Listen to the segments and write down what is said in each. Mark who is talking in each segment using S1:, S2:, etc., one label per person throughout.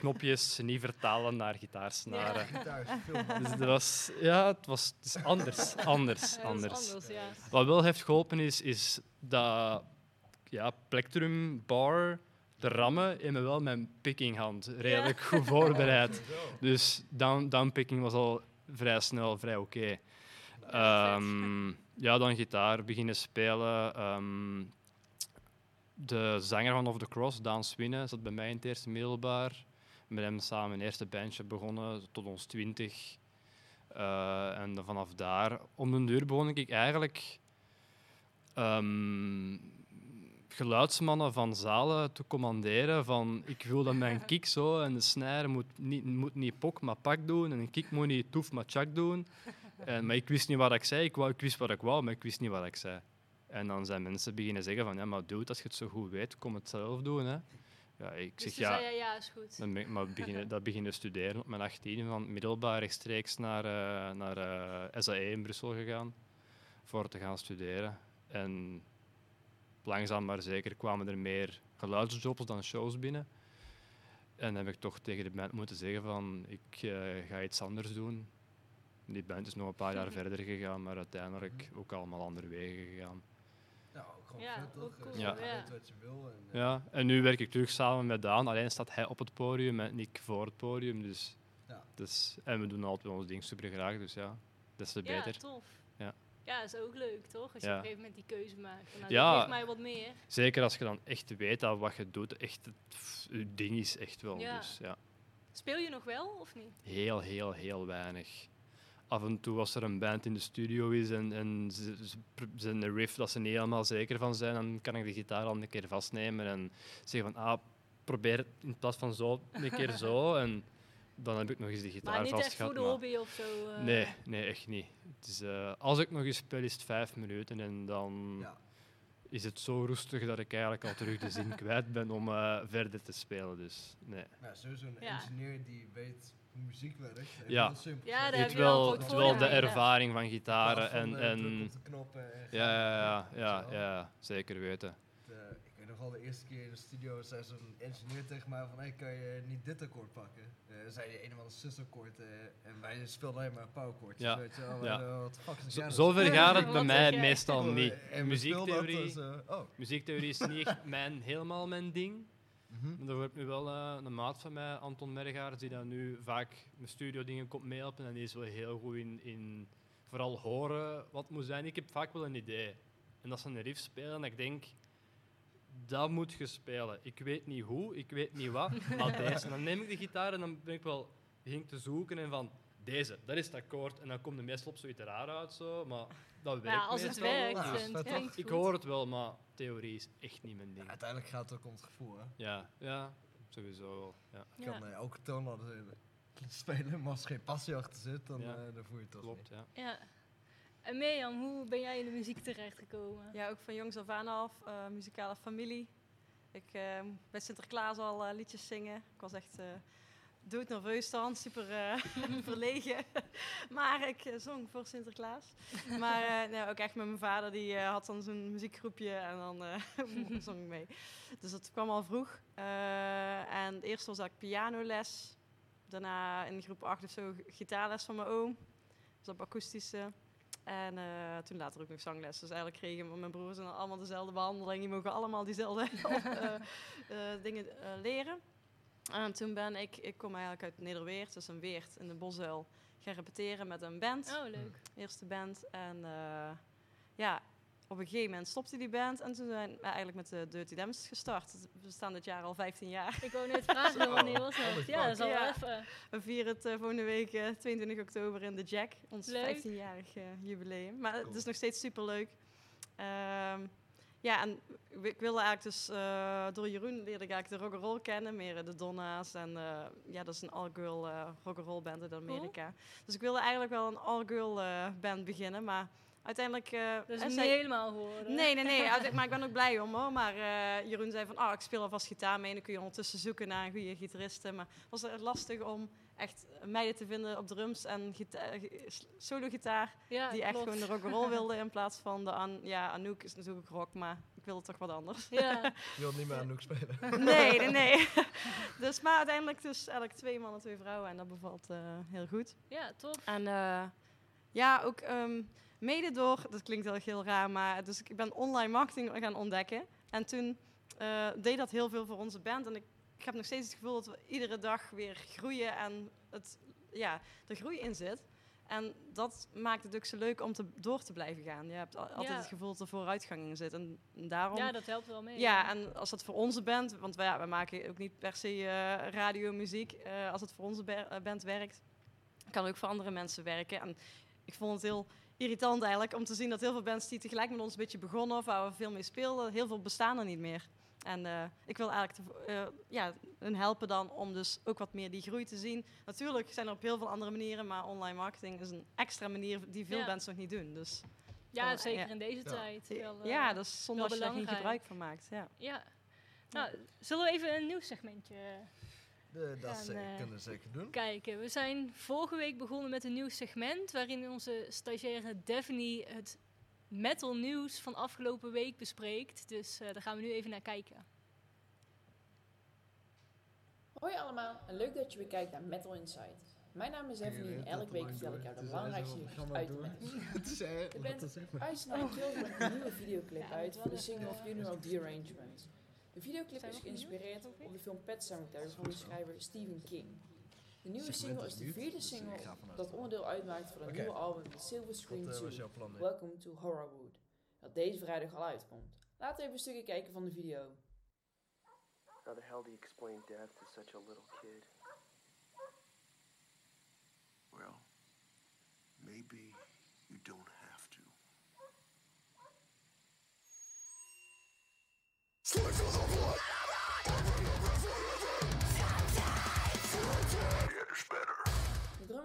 S1: knopjes niet vertalen naar gitaarsnaren.
S2: Veel
S1: Dus dat was, ja, het was het is anders, anders,
S3: Ja,
S1: anders.
S3: anders, ja.
S1: Wat wel heeft geholpen is, is dat ja, plectrum bar, de rammen, in me wel mijn pickinghand redelijk goed voorbereid. Dus down, downpicking was al vrij snel, vrij oké. Ehm, ja, dan gitaar beginnen spelen. Ehm, de zanger van Off the Cross, Daan Swinnen, zat bij mij in het eerste middelbaar. Met hem samen een eerste bandje begonnen, tot ons twintig. Eh, en vanaf daar, om de deur begon ik eigenlijk ehm, geluidsmannen van zalen te commanderen van ik wil dat mijn kick zo en de snare moet niet, moet niet pok, maar pak doen en een kick moet niet toef, maar chak doen. En, maar ik wist niet wat ik zei. Ik, wou, ik wist wat ik wou, maar ik wist niet wat ik zei. En dan zijn mensen beginnen zeggen van ja, maar dude, als je het zo goed weet, kom het zelf doen. Hè. Ja, ik
S3: Dus
S1: zeg ja.
S3: zei je, ja, is goed.
S1: Dan maar beginnen, dat beginnen studeren op mijn 18 van middelbaar rechtstreeks naar, eh, naar eh, SAE in Brussel gegaan voor te gaan studeren. En langzaam maar zeker kwamen er meer geluidsjobs dan shows binnen. En heb ik toch tegen de band moeten zeggen van ik eh, ga iets anders doen. Die band is nog een paar jaar verder gegaan, maar uiteindelijk ook allemaal andere wegen gegaan.
S2: Ja, gewoon
S3: Ja, cool,
S1: Ja.
S3: ja.
S2: wat je wil. En, eh,
S1: Ja, en nu werk ik terug samen met Daan. Alleen staat hij op het podium en ik voor het podium. Dus,
S2: Ja.
S1: dus, en we doen altijd ons ding super graag, dus ja, des te
S3: Ja,
S1: beter.
S3: tof.
S1: Ja.
S3: Ja, is ook leuk, toch? Als je
S1: Ja.
S3: op een gegeven moment die keuze maakt. Van, nou,
S1: Ja.
S3: ligt mij wat meer.
S1: Zeker als je dan echt weet dat wat je doet, echt het pff, je ding is, echt wel.
S3: Ja.
S1: Dus ja,
S3: Speel je nog wel, of niet?
S1: heel, heel, heel weinig. Af en toe als er een band in de studio is en, en ze, ze een riff dat ze niet helemaal zeker van zijn, dan kan ik de gitaar al een keer vastnemen en zeggen van, ah, probeer het in plaats van zo, een keer zo. En dan heb ik nog eens de gitaar
S3: Maar niet
S1: vast
S3: echt voor
S1: maar-
S3: hobby of zo. eh.
S1: Nee, nee, echt niet. Het is, eh, als ik nog eens speel, is het vijf minuten en dan
S2: Ja.
S1: is het zo rustig dat ik eigenlijk al terug de zin kwijt ben om eh, verder te spelen. Dus nee.
S2: Nou, sowieso een
S3: Ja.
S2: engineer die weet hoe muziek werkt. Even
S1: Ja.
S2: heel simpel
S3: Ja, daar heb je wel
S1: wel,
S3: het
S1: wel de ervaring van gitaren en, en ja, ja, ja, ja, zeker weten.
S2: Eh, ik weet nog wel de eerste keer in de studio zei zo'n engineer tegen mij van hey, kan je niet dit akkoord pakken? Eh zei je een of ander sus-akkoord eh, en wij speelden alleen maar powerchords.
S1: Ja.
S2: Weet je wel,
S1: Ja.
S2: wat de fuck is
S1: Zo, zover gaat het bij mij meestal niet.
S2: Speelden dat,
S1: Muziektheorie,
S2: oh.
S1: muziektheorie is niet echt mijn, helemaal mijn ding.
S2: Mhm.
S1: Maar er wordt nu wel eh, een maat van mij, Anton Mergaard, die dan nu vaak mijn studio dingen komt meehelpen. En die is wel heel goed in, in vooral horen wat moet zijn. Ik heb vaak wel een idee. En als ze een riff spelen, en ik denk, dat moet je spelen. Ik weet niet hoe, ik weet niet wat, maar deze. En dan neem ik de gitaar en dan ben ik wel ik te zoeken en van, deze, dat is het akkoord. En dan komt de meestal op zoiets raar uit, zo, maar dat werkt
S3: Ja, als het
S1: meestal
S3: werkt,
S2: Ja,
S3: het
S1: Ik hoor het wel, maar theorie is echt niet mijn
S2: Ja,
S1: ding.
S2: uiteindelijk gaat het ook om het gevoel. Hè.
S1: Ja, ja sowieso wel. Ja.
S3: Ja.
S2: kan elke toon spelen, maar als er geen passie achter zit, dan,
S1: Ja.
S2: eh, dan voel je het toch
S1: Klopt, ja.
S3: Ja. En Mirjam, hoe ben jij in de muziek terechtgekomen?
S4: Ja, ook van jongs af aan af, eh, muzikale familie. Ik eh, bij Sinterklaas al liedjes zingen. Ik was echt eh doodnerveus dan, super eh, verlegen. maar ik eh, zong voor Sinterklaas. maar eh, ook echt met mijn vader, die had dan zo'n muziekgroepje en dan zong ik mee. Dus dat kwam al vroeg. En het eerste was ik pianoles. Daarna in groep 8 of zo gitaarles van mijn oom. Dus op akoestische. En toen later ook nog zangles. Dus eigenlijk kregen mijn broers en allemaal dezelfde behandeling. Die mogen allemaal diezelfde dingen leren. En toen ben ik, ik kom eigenlijk uit Nederweert, dus een Weert in de Bosuil, gaan repeteren met een band.
S3: Oh, leuk.
S4: Eerste band. En eh, ja, op een gegeven moment stopte die band. En toen zijn we eigenlijk met de Dirty Dams gestart. We staan dit jaar al 15 jaar.
S3: Ik wou net vragen,
S2: Zo.
S3: wanneer was dat? Ja, dat is al
S4: Ja.
S3: even.
S4: We vieren het eh, volgende week eh, 22 oktober in de Jack. Ons
S3: Leuk.
S4: 15-jarig eh, jubileum. Maar het is nog steeds super leuk. Ja, en ik wilde eigenlijk dus... eh, door Jeroen leerde ik eigenlijk de rock'n'roll kennen. Meer eh, de Donna's. En eh, ja, dat is een all-girl eh rock'n'roll band uit Amerika. Dus ik wilde eigenlijk wel een all-girl band beginnen. Maar uiteindelijk...
S3: Dat is
S4: en
S3: niet helemaal horen.
S4: Nee, nee, nee. Maar ik ben ook blij om hoor. Maar Jeroen zei van, ah, ik speel alvast gitaar mee. En dan kun je ondertussen zoeken naar een goede gitariste. Maar het was het lastig om echt meiden te vinden op drums en gita- gi- solo-gitaar.
S3: Ja,
S4: die echt
S3: klopt.
S4: gewoon de rock'n'roll wilden in plaats van de... An ja, Anouk is natuurlijk rock, maar ik wilde toch wat anders.
S3: Ja,
S2: Je wilt niet meer aan Noek spelen.
S4: nee, nee, nee. dus, maar uiteindelijk dus eigenlijk twee mannen, twee vrouwen. En dat bevalt eh, heel goed.
S3: ja, top.
S4: En eh, ja, ook ehm, mede door, dat klinkt heel, heel raar, maar dus ik ben online marketing gaan ontdekken. En toen eh, deed dat heel veel voor onze band. En ik, ik heb nog steeds het gevoel dat we iedere dag weer groeien en het, ja, er groei in zit. En dat maakt het ook zo leuk om te, door te blijven gaan. Je hebt al- altijd
S3: Ja.
S4: het gevoel dat er vooruitgang in zit. En daarom
S3: Ja, dat helpt wel mee.
S4: ja, en als dat voor onze band, want wij, maken ook niet per se eh radiomuziek, eh, als het voor onze eh, band werkt, kan ook voor andere mensen werken. En ik vond het heel irritant eigenlijk om te zien dat heel veel bands die tegelijk met ons een beetje begonnen of waar we veel mee speelden, heel veel bestaan er niet meer. En eh, ik wil eigenlijk te- eh, ja, hun helpen dan om dus ook wat meer die groei te zien. Natuurlijk zijn er op heel veel andere manieren, maar online marketing is een extra manier die veel
S3: Ja.
S4: bands nog niet doen. Dus
S3: Ja, zeker
S4: ja.
S3: in deze
S2: Ja.
S3: tijd. Wel, eh,
S4: ja, dat is zonde
S3: wel
S4: als je daar geen gebruik van maakt. Ja.
S3: ja. Nou, zullen we even een nieuw segmentje
S2: De, dat
S3: Gaan,
S2: ze-
S3: eh,
S2: kunnen we zeker doen.
S3: kijken? We zijn vorige week begonnen met een nieuw segment waarin onze stagiaire Daphne het metal nieuws van afgelopen week bespreekt. Dus eh, daar gaan we nu even naar kijken.
S5: Hoi allemaal en leuk dat je weer kijkt naar Metal Insight. Mijn naam is Evelien en elke week vertel ik jou de belangrijkste nieuws uit de metal.
S2: Zegt maar.
S5: Ice Nine Kills brengt een nieuwe videoclip
S3: Ja,
S5: uit voor de single
S3: eh,
S5: Funeral Derangement. De videoclip is geïnspireerd op de film Pet Sematary van de schrijver Stephen King. De nieuwe single
S2: is
S5: de vierde single dat onderdeel uitmaakt van het nieuwe album Silver
S2: eh, was
S5: 2,
S2: jouw plan? Nick?
S5: Welcome to Horrorwood, dat deze vrijdag al uitkomt. Laten we even een stukje kijken van de video.
S6: How the hell do you explain death to such a little kid?
S7: Well, maybe you don't have to.
S5: De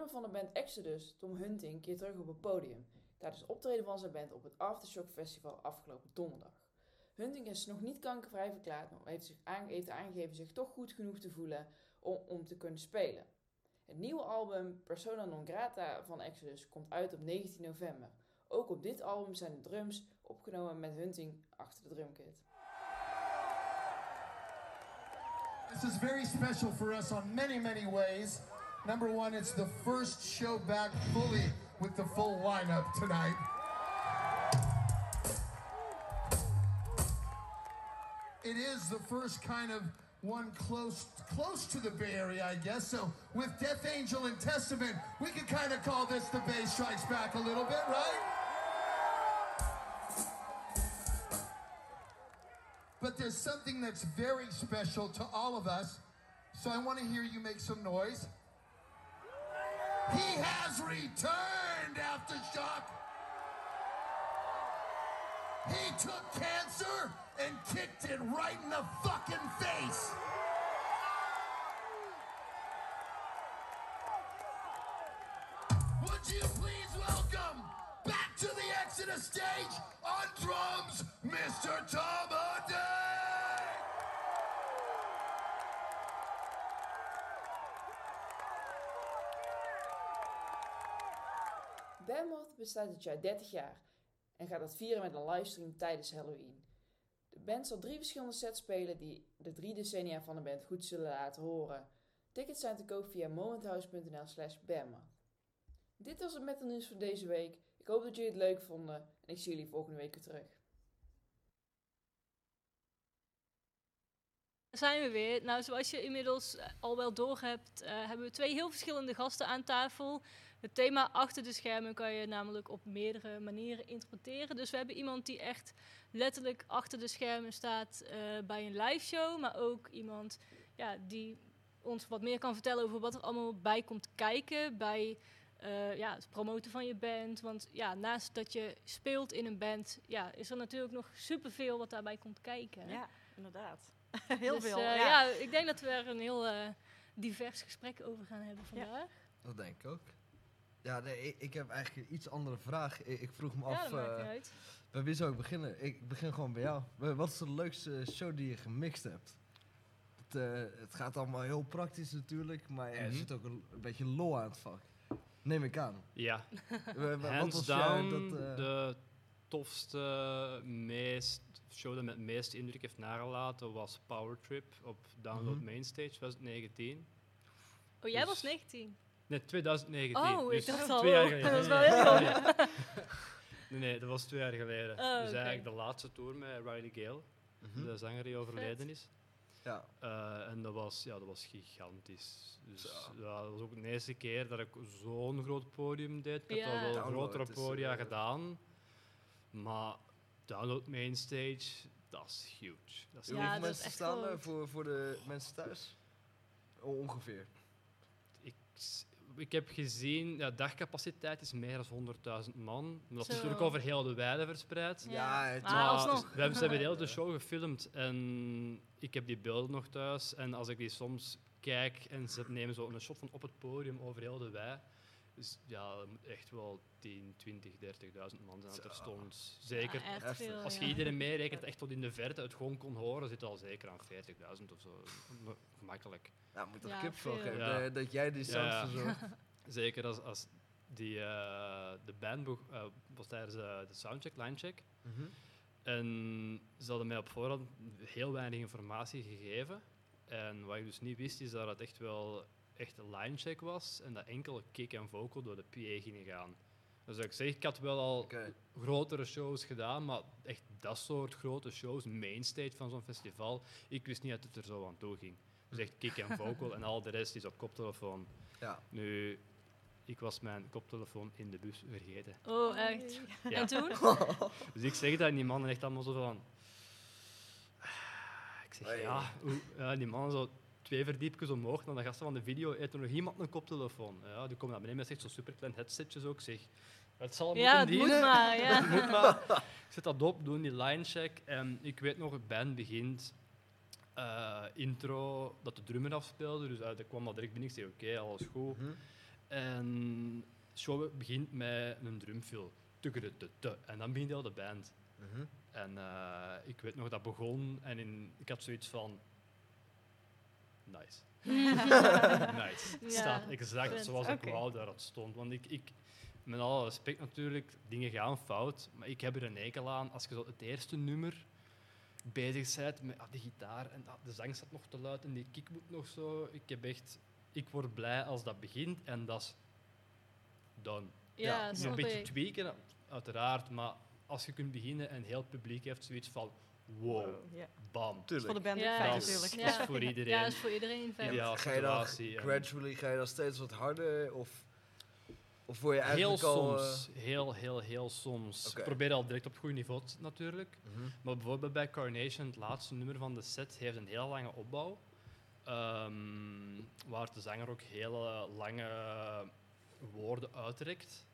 S5: van de band Exodus, Tom Hunting, keert terug op het podium tijdens het optreden van zijn band op het Aftershock Festival afgelopen donderdag. Hunting is nog niet kankervrij verklaard, maar heeft, zich heeft aangegeven zich toch goed genoeg te voelen om, om te kunnen spelen. Het nieuwe album Persona non grata van Exodus komt uit op 19 november. Ook op dit album zijn de drums opgenomen met Hunting achter de drumkit.
S8: This is very special for us on many, many ways. Number one, it's the first show back fully with the full lineup tonight. It is the first kind of one close close to the Bay Area, I guess. So with Death Angel and Testament, we could kind of call this the Bay Strikes Back a little bit, right? But there's something that's very special to all of us. So I want to hear you make some noise. He has returned, Aftershock. He took cancer and kicked it right in the fucking face. Would you please welcome back to the Exodus stage on drums, Mr. Tom
S5: Bestaat dit jaar 30 jaar en gaat dat vieren met een livestream tijdens Halloween. De band zal drie verschillende sets spelen die de drie decennia van de band goed zullen laten horen. Tickets zijn te koop via momenthouse.nl slash. Dit was het met de nieuws voor deze week. Ik hoop dat jullie het leuk vonden en ik zie jullie volgende week weer terug.
S3: Zijn we weer. Nou, zoals je inmiddels eh, al wel doorhebt, eh hebben we twee heel verschillende gasten aan tafel. Het thema achter de schermen kan je namelijk op meerdere manieren interpreteren. Dus we hebben iemand die echt letterlijk achter de schermen staat eh, bij een live show, maar ook iemand ja, die ons wat meer kan vertellen over wat er allemaal bij komt kijken bij eh, ja, het promoten van je band. Want ja, naast dat je speelt in een band, ja, is er natuurlijk nog superveel wat daarbij komt kijken.
S4: Ja, inderdaad. Heel
S3: Dus,
S4: veel.
S3: eh,
S4: ja.
S3: ja. ik denk dat we er een heel eh, divers gesprek over gaan hebben vandaag.
S2: Dat denk ik ook. Ja, nee, ik, ik heb eigenlijk een iets andere vraag. Ik, ik vroeg me
S3: Ja,
S2: af,
S3: dat maakt
S2: eh,
S3: niet uit.
S2: bij wie zou ik beginnen? Ik begin gewoon bij jou. Wa- Wat is de leukste show die je gemixt hebt? Het, eh, het gaat allemaal heel praktisch natuurlijk, maar er
S1: Mhm.
S2: zit ook een, een beetje lol aan het vak. Neem ik aan.
S1: Ja,
S2: wat
S1: hands
S2: was
S1: down
S2: dat, eh,
S1: de tofste, meest, show dat met het meeste indruk heeft nagelaten was Power Trip op Download
S2: Mhm.
S1: Mainstage 2019.
S3: Oh, jij
S1: Dus-
S3: was 19.
S1: Nee, 2019.
S3: Oh, ik
S1: dus
S3: dacht al,
S1: twee jaar geleden.
S3: dat is wel heel
S1: Nee. Nee, nee, dat was twee jaar geleden.
S3: Oh,
S1: dus eigenlijk de laatste tour met Riley Gale,
S2: Mhm.
S1: de zanger die overleden is.
S2: Ja.
S1: Eh, en dat was, ja, dat was gigantisch. Dus ja, dat was ook de eerste keer dat ik zo'n groot podium deed. Ik had
S3: Ja.
S1: al wel
S2: Download
S1: grotere podia
S2: eh,
S1: gedaan. Maar Download Mainstage, dat is huge. Dat is
S3: Ja,
S2: Hoeveel
S3: dat is
S2: mensen staan er
S3: groot.
S2: voor, voor de mensen thuis? O- Ongeveer.
S1: ik, ik heb gezien, ja, dagcapaciteit is meer dan 100.000 man. Maar dat is
S3: Zo.
S1: natuurlijk over heel de weide verspreid.
S3: Ja.
S2: het-
S3: Maar
S1: Maar
S3: alsnog.
S1: We hebben, ze hebben de hele show gefilmd en ik heb die beelden nog thuis. En als ik die soms kijk en ze nemen zo een shot van op het podium over heel de wei. Dus ja, er moet echt wel 10, 20, 30.000 man zijn dat er stond. Zeker.
S3: Ja, echt
S2: Heftig.
S3: veel,
S1: Als je
S3: ja.
S1: iedereen meerekent, echt tot in de verte het gewoon kon horen, zit het al zeker aan 40.000 of zo. M- Gemakkelijk.
S2: Nou, moet toch
S3: Ja,
S2: kip
S3: veel.
S2: geven
S1: Ja.
S2: eh, dat jij die sound
S1: Ja.
S2: verzorgt.
S1: Zeker als, als die, eh, de band eh, was tijdens de soundcheck, linecheck.
S2: Mhm.
S1: En ze hadden mij op voorhand heel weinig informatie gegeven. En wat ik dus niet wist, is dat het echt wel echt een linecheck was en dat enkel kick en vocal door de PA gingen gaan. Dus ik zeg, ik had wel al grotere shows gedaan, maar echt dat soort grote shows, mainstage van zo'n festival, ik wist niet dat het er zo aan toe ging. Dus echt kick en vocal en al de rest is op koptelefoon.
S2: Ja.
S1: Nu, ik was mijn koptelefoon in de bus vergeten.
S3: Oh, echt.
S1: Ja.
S3: En toen?
S1: Dus ik zeg dat en die mannen echt allemaal zo van... Ik zeg,
S2: Hey.
S1: ja, hoe, ja, die mannen zo twee verdiepjes omhoog naar de gasten van de video. Heeft er nog iemand een koptelefoon? Ja, die komen naar beneden met echt zo'n superklein headsetje ook. Zeg, het zal
S3: Ja,
S1: moeten
S3: het moet maar, ja.
S1: Het moet maar. Ik zet dat op, doe die line check. En ik weet nog, het band begint. eh, intro, dat de drummer afspeelde. Dus uit, ik kwam dat direct binnen. Ik zei, oké, alles goed.
S2: Mhm.
S1: En de show begint met een drumfill. En dan begint heel de band.
S2: Mhm.
S1: En eh, ik weet nog dat begon en in, ik had zoiets van. Nice. nice. Het
S3: Ja,
S1: staat exact zoals ik
S4: Oké.
S1: wou dat het stond. Want ik, ik, met alle respect natuurlijk, dingen gaan fout. Maar ik heb er een ekel aan als je zo het eerste nummer bezig bent met ah, de gitaar en ah, de zang staat nog te luid en die kick moet nog zo. Ik heb echt. Ik word blij als dat begint en dat is done.
S3: Ja,
S1: Een
S3: snap
S1: beetje
S3: ik.
S1: tweaken, uiteraard, maar als je kunt beginnen en heel het publiek heeft zoiets van wow,
S4: Ja.
S1: bam.
S4: Voor de
S2: Tuurlijk.
S4: band
S3: Ja,
S4: fijn
S1: dat, is,
S4: natuurlijk.
S1: dat is voor iedereen.
S3: Ja, dat is voor iedereen fijn.
S2: Ga je dan gradually ga je dan steeds wat harder? Of, of word je
S1: Heel
S2: eigenlijk al...
S1: soms, heel, heel, heel soms. Ik probeer al direct op goed niveau natuurlijk.
S2: eh, mhm.
S1: Maar bijvoorbeeld bij Carnation, het laatste nummer van de set, heeft een heel lange opbouw. Ehm, waar de zanger ook hele lange woorden uitrekt.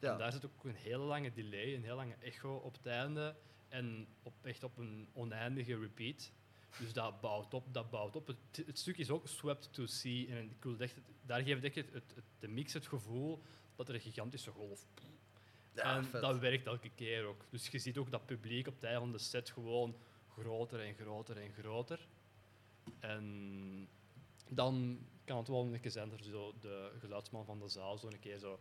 S2: Ja.
S1: En daar zit ook een hele lange delay, een heel lange echo op het einde. En op, echt op een oneindige repeat. Dus dat bouwt op, dat bouwt op. Het, het stuk is ook swept to sea. En ik wil echt, daar geeft echt het, het, de mix het gevoel dat er een gigantische golf
S2: Ja,
S1: en
S2: vet.
S1: dat werkt elke keer ook. Dus je ziet ook dat publiek op het einde van de set gewoon groter en groter en groter. En dan kan het wel een keer zijn dat de geluidsman van de zaal zo een keer zo...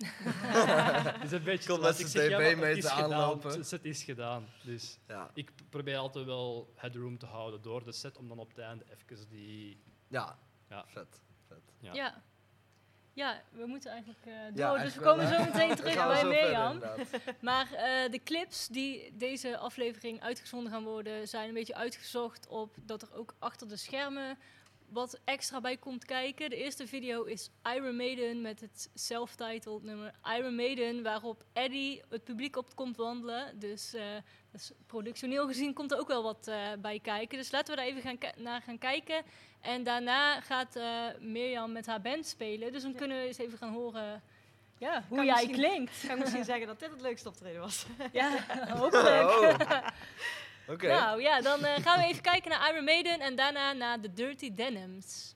S1: Het is een beetje
S2: Komt met
S1: Ik
S2: zijn
S1: zeg, ja, maar
S2: tv mee
S1: het is
S2: te
S1: gedaan.
S2: aanlopen.
S1: Het set is gedaan. Dus
S2: Ja.
S1: ik probeer altijd wel headroom te houden door de set, om dan op het einde even die...
S2: Ja.
S1: Ja.
S2: Vet. Vet.
S1: Ja.
S3: Ja. ja. we moeten eigenlijk eh, door.
S2: Ja,
S3: dus we komen zo meteen terug bij Mirjam. Maar eh, de clips die deze aflevering uitgezonden gaan worden, zijn een beetje uitgezocht op dat er ook achter de schermen wat extra bij komt kijken. De eerste video is Iron Maiden met het self-titled nummer Iron Maiden, waarop Eddie het publiek op komt wandelen. Dus, eh, dus productioneel gezien komt er ook wel wat eh, bij kijken. Dus laten we daar even gaan naar gaan kijken. En daarna gaat eh, Mirjam met haar band spelen. Dus dan kunnen we eens even gaan horen ja, hoe
S4: Kan
S3: jij klinkt.
S4: Ik ga misschien zeggen dat dit het leukste optreden was.
S3: Ja, hopelijk.
S2: Oh. Oké.
S3: Nou ja, dan eh, gaan we even kijken naar Iron Maiden en daarna naar The Dirty Denims.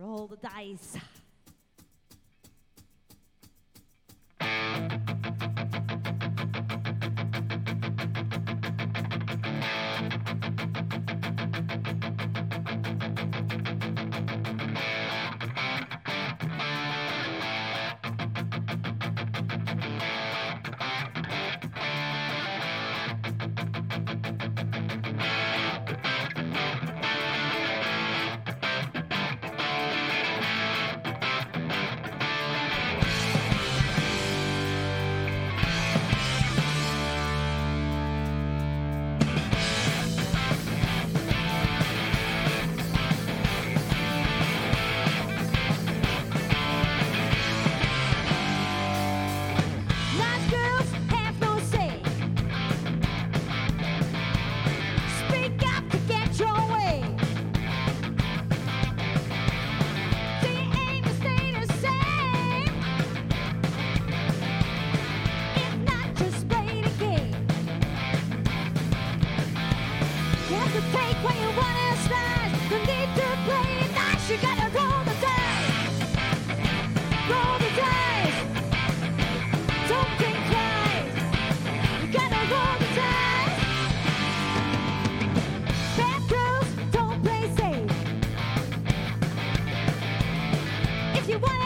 S9: Roll the dice. If you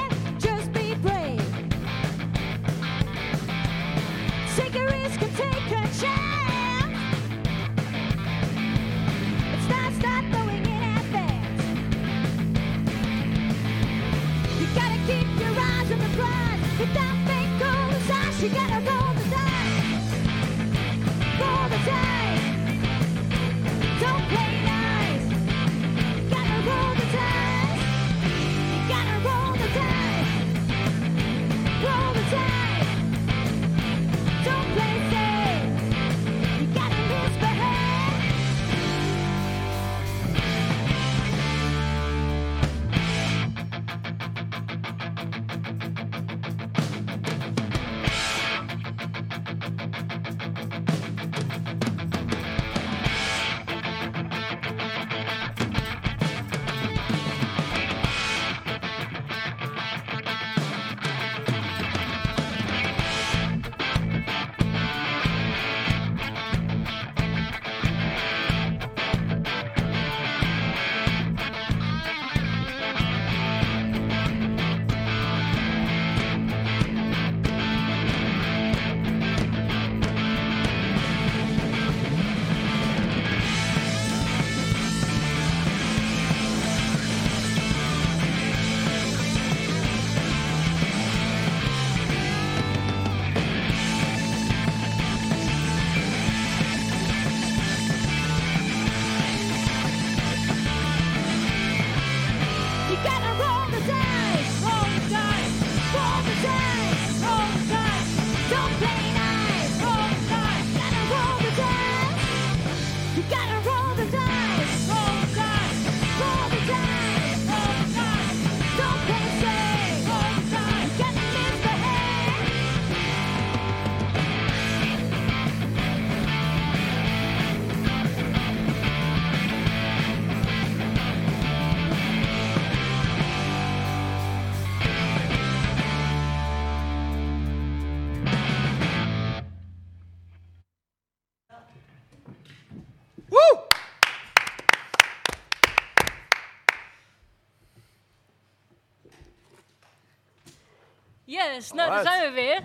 S3: Yes, nou daar zijn we weer.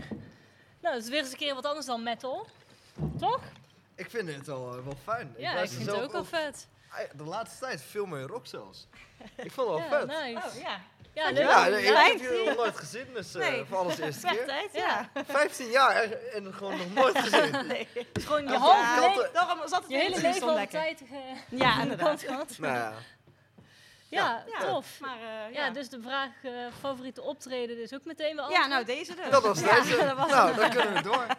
S3: Nou, dat is weer eens een keer wat anders dan metal. Toch?
S2: Ik vind het wel, eh, wel fijn.
S3: Ja, ik vind het ook wel vet.
S2: De laatste tijd veel meer rock zelfs. Ik vond het wel
S3: Ja,
S2: vet.
S3: nice.
S4: Oh, ja.
S3: Ja, leuk.
S2: Ja, ik heb jullie nog nooit gezien, dus eh,
S4: Nee.
S2: voor alles de eerste keer.
S4: tijd,
S3: Ja.
S4: ja.
S2: 15 jaar en- gewoon nog nooit gezien.
S4: Nee.
S3: Het is gewoon je halve
S2: ja.
S4: Daarom zat het
S3: je hele leven
S4: zo
S3: al de
S4: lekker.
S3: tijd ge-
S4: Ja,
S3: aan de
S4: inderdaad.
S3: kant gehad.
S2: Nou ja.
S3: Ja,
S4: Ja.
S3: tof.
S4: Maar eh, ja.
S3: Ja, dus de vraag eh, favoriete optreden is ook meteen wel
S4: ja, nou deze dus.
S2: Dat was
S4: Ja,
S2: deze.
S4: dat was
S2: nou, dan kunnen we door.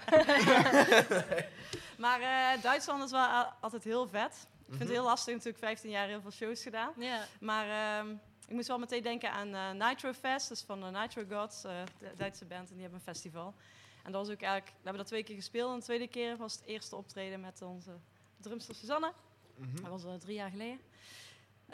S4: Maar eh, Duitsland is wel altijd heel vet. Ik vind
S2: Mhm.
S4: het heel lastig, natuurlijk 15 jaar heel veel shows gedaan.
S3: Ja.
S4: Maar ehm, ik moest wel meteen denken aan eh, Nitro Fest, dat is van de Nitro Gods, eh, de Duitse band, en die hebben een festival. En dat was ook eigenlijk, we hebben dat twee keer gespeeld en de tweede keer was het eerste optreden met onze drumster Suzanne.
S2: Mhm.
S4: Dat was eh, drie jaar geleden.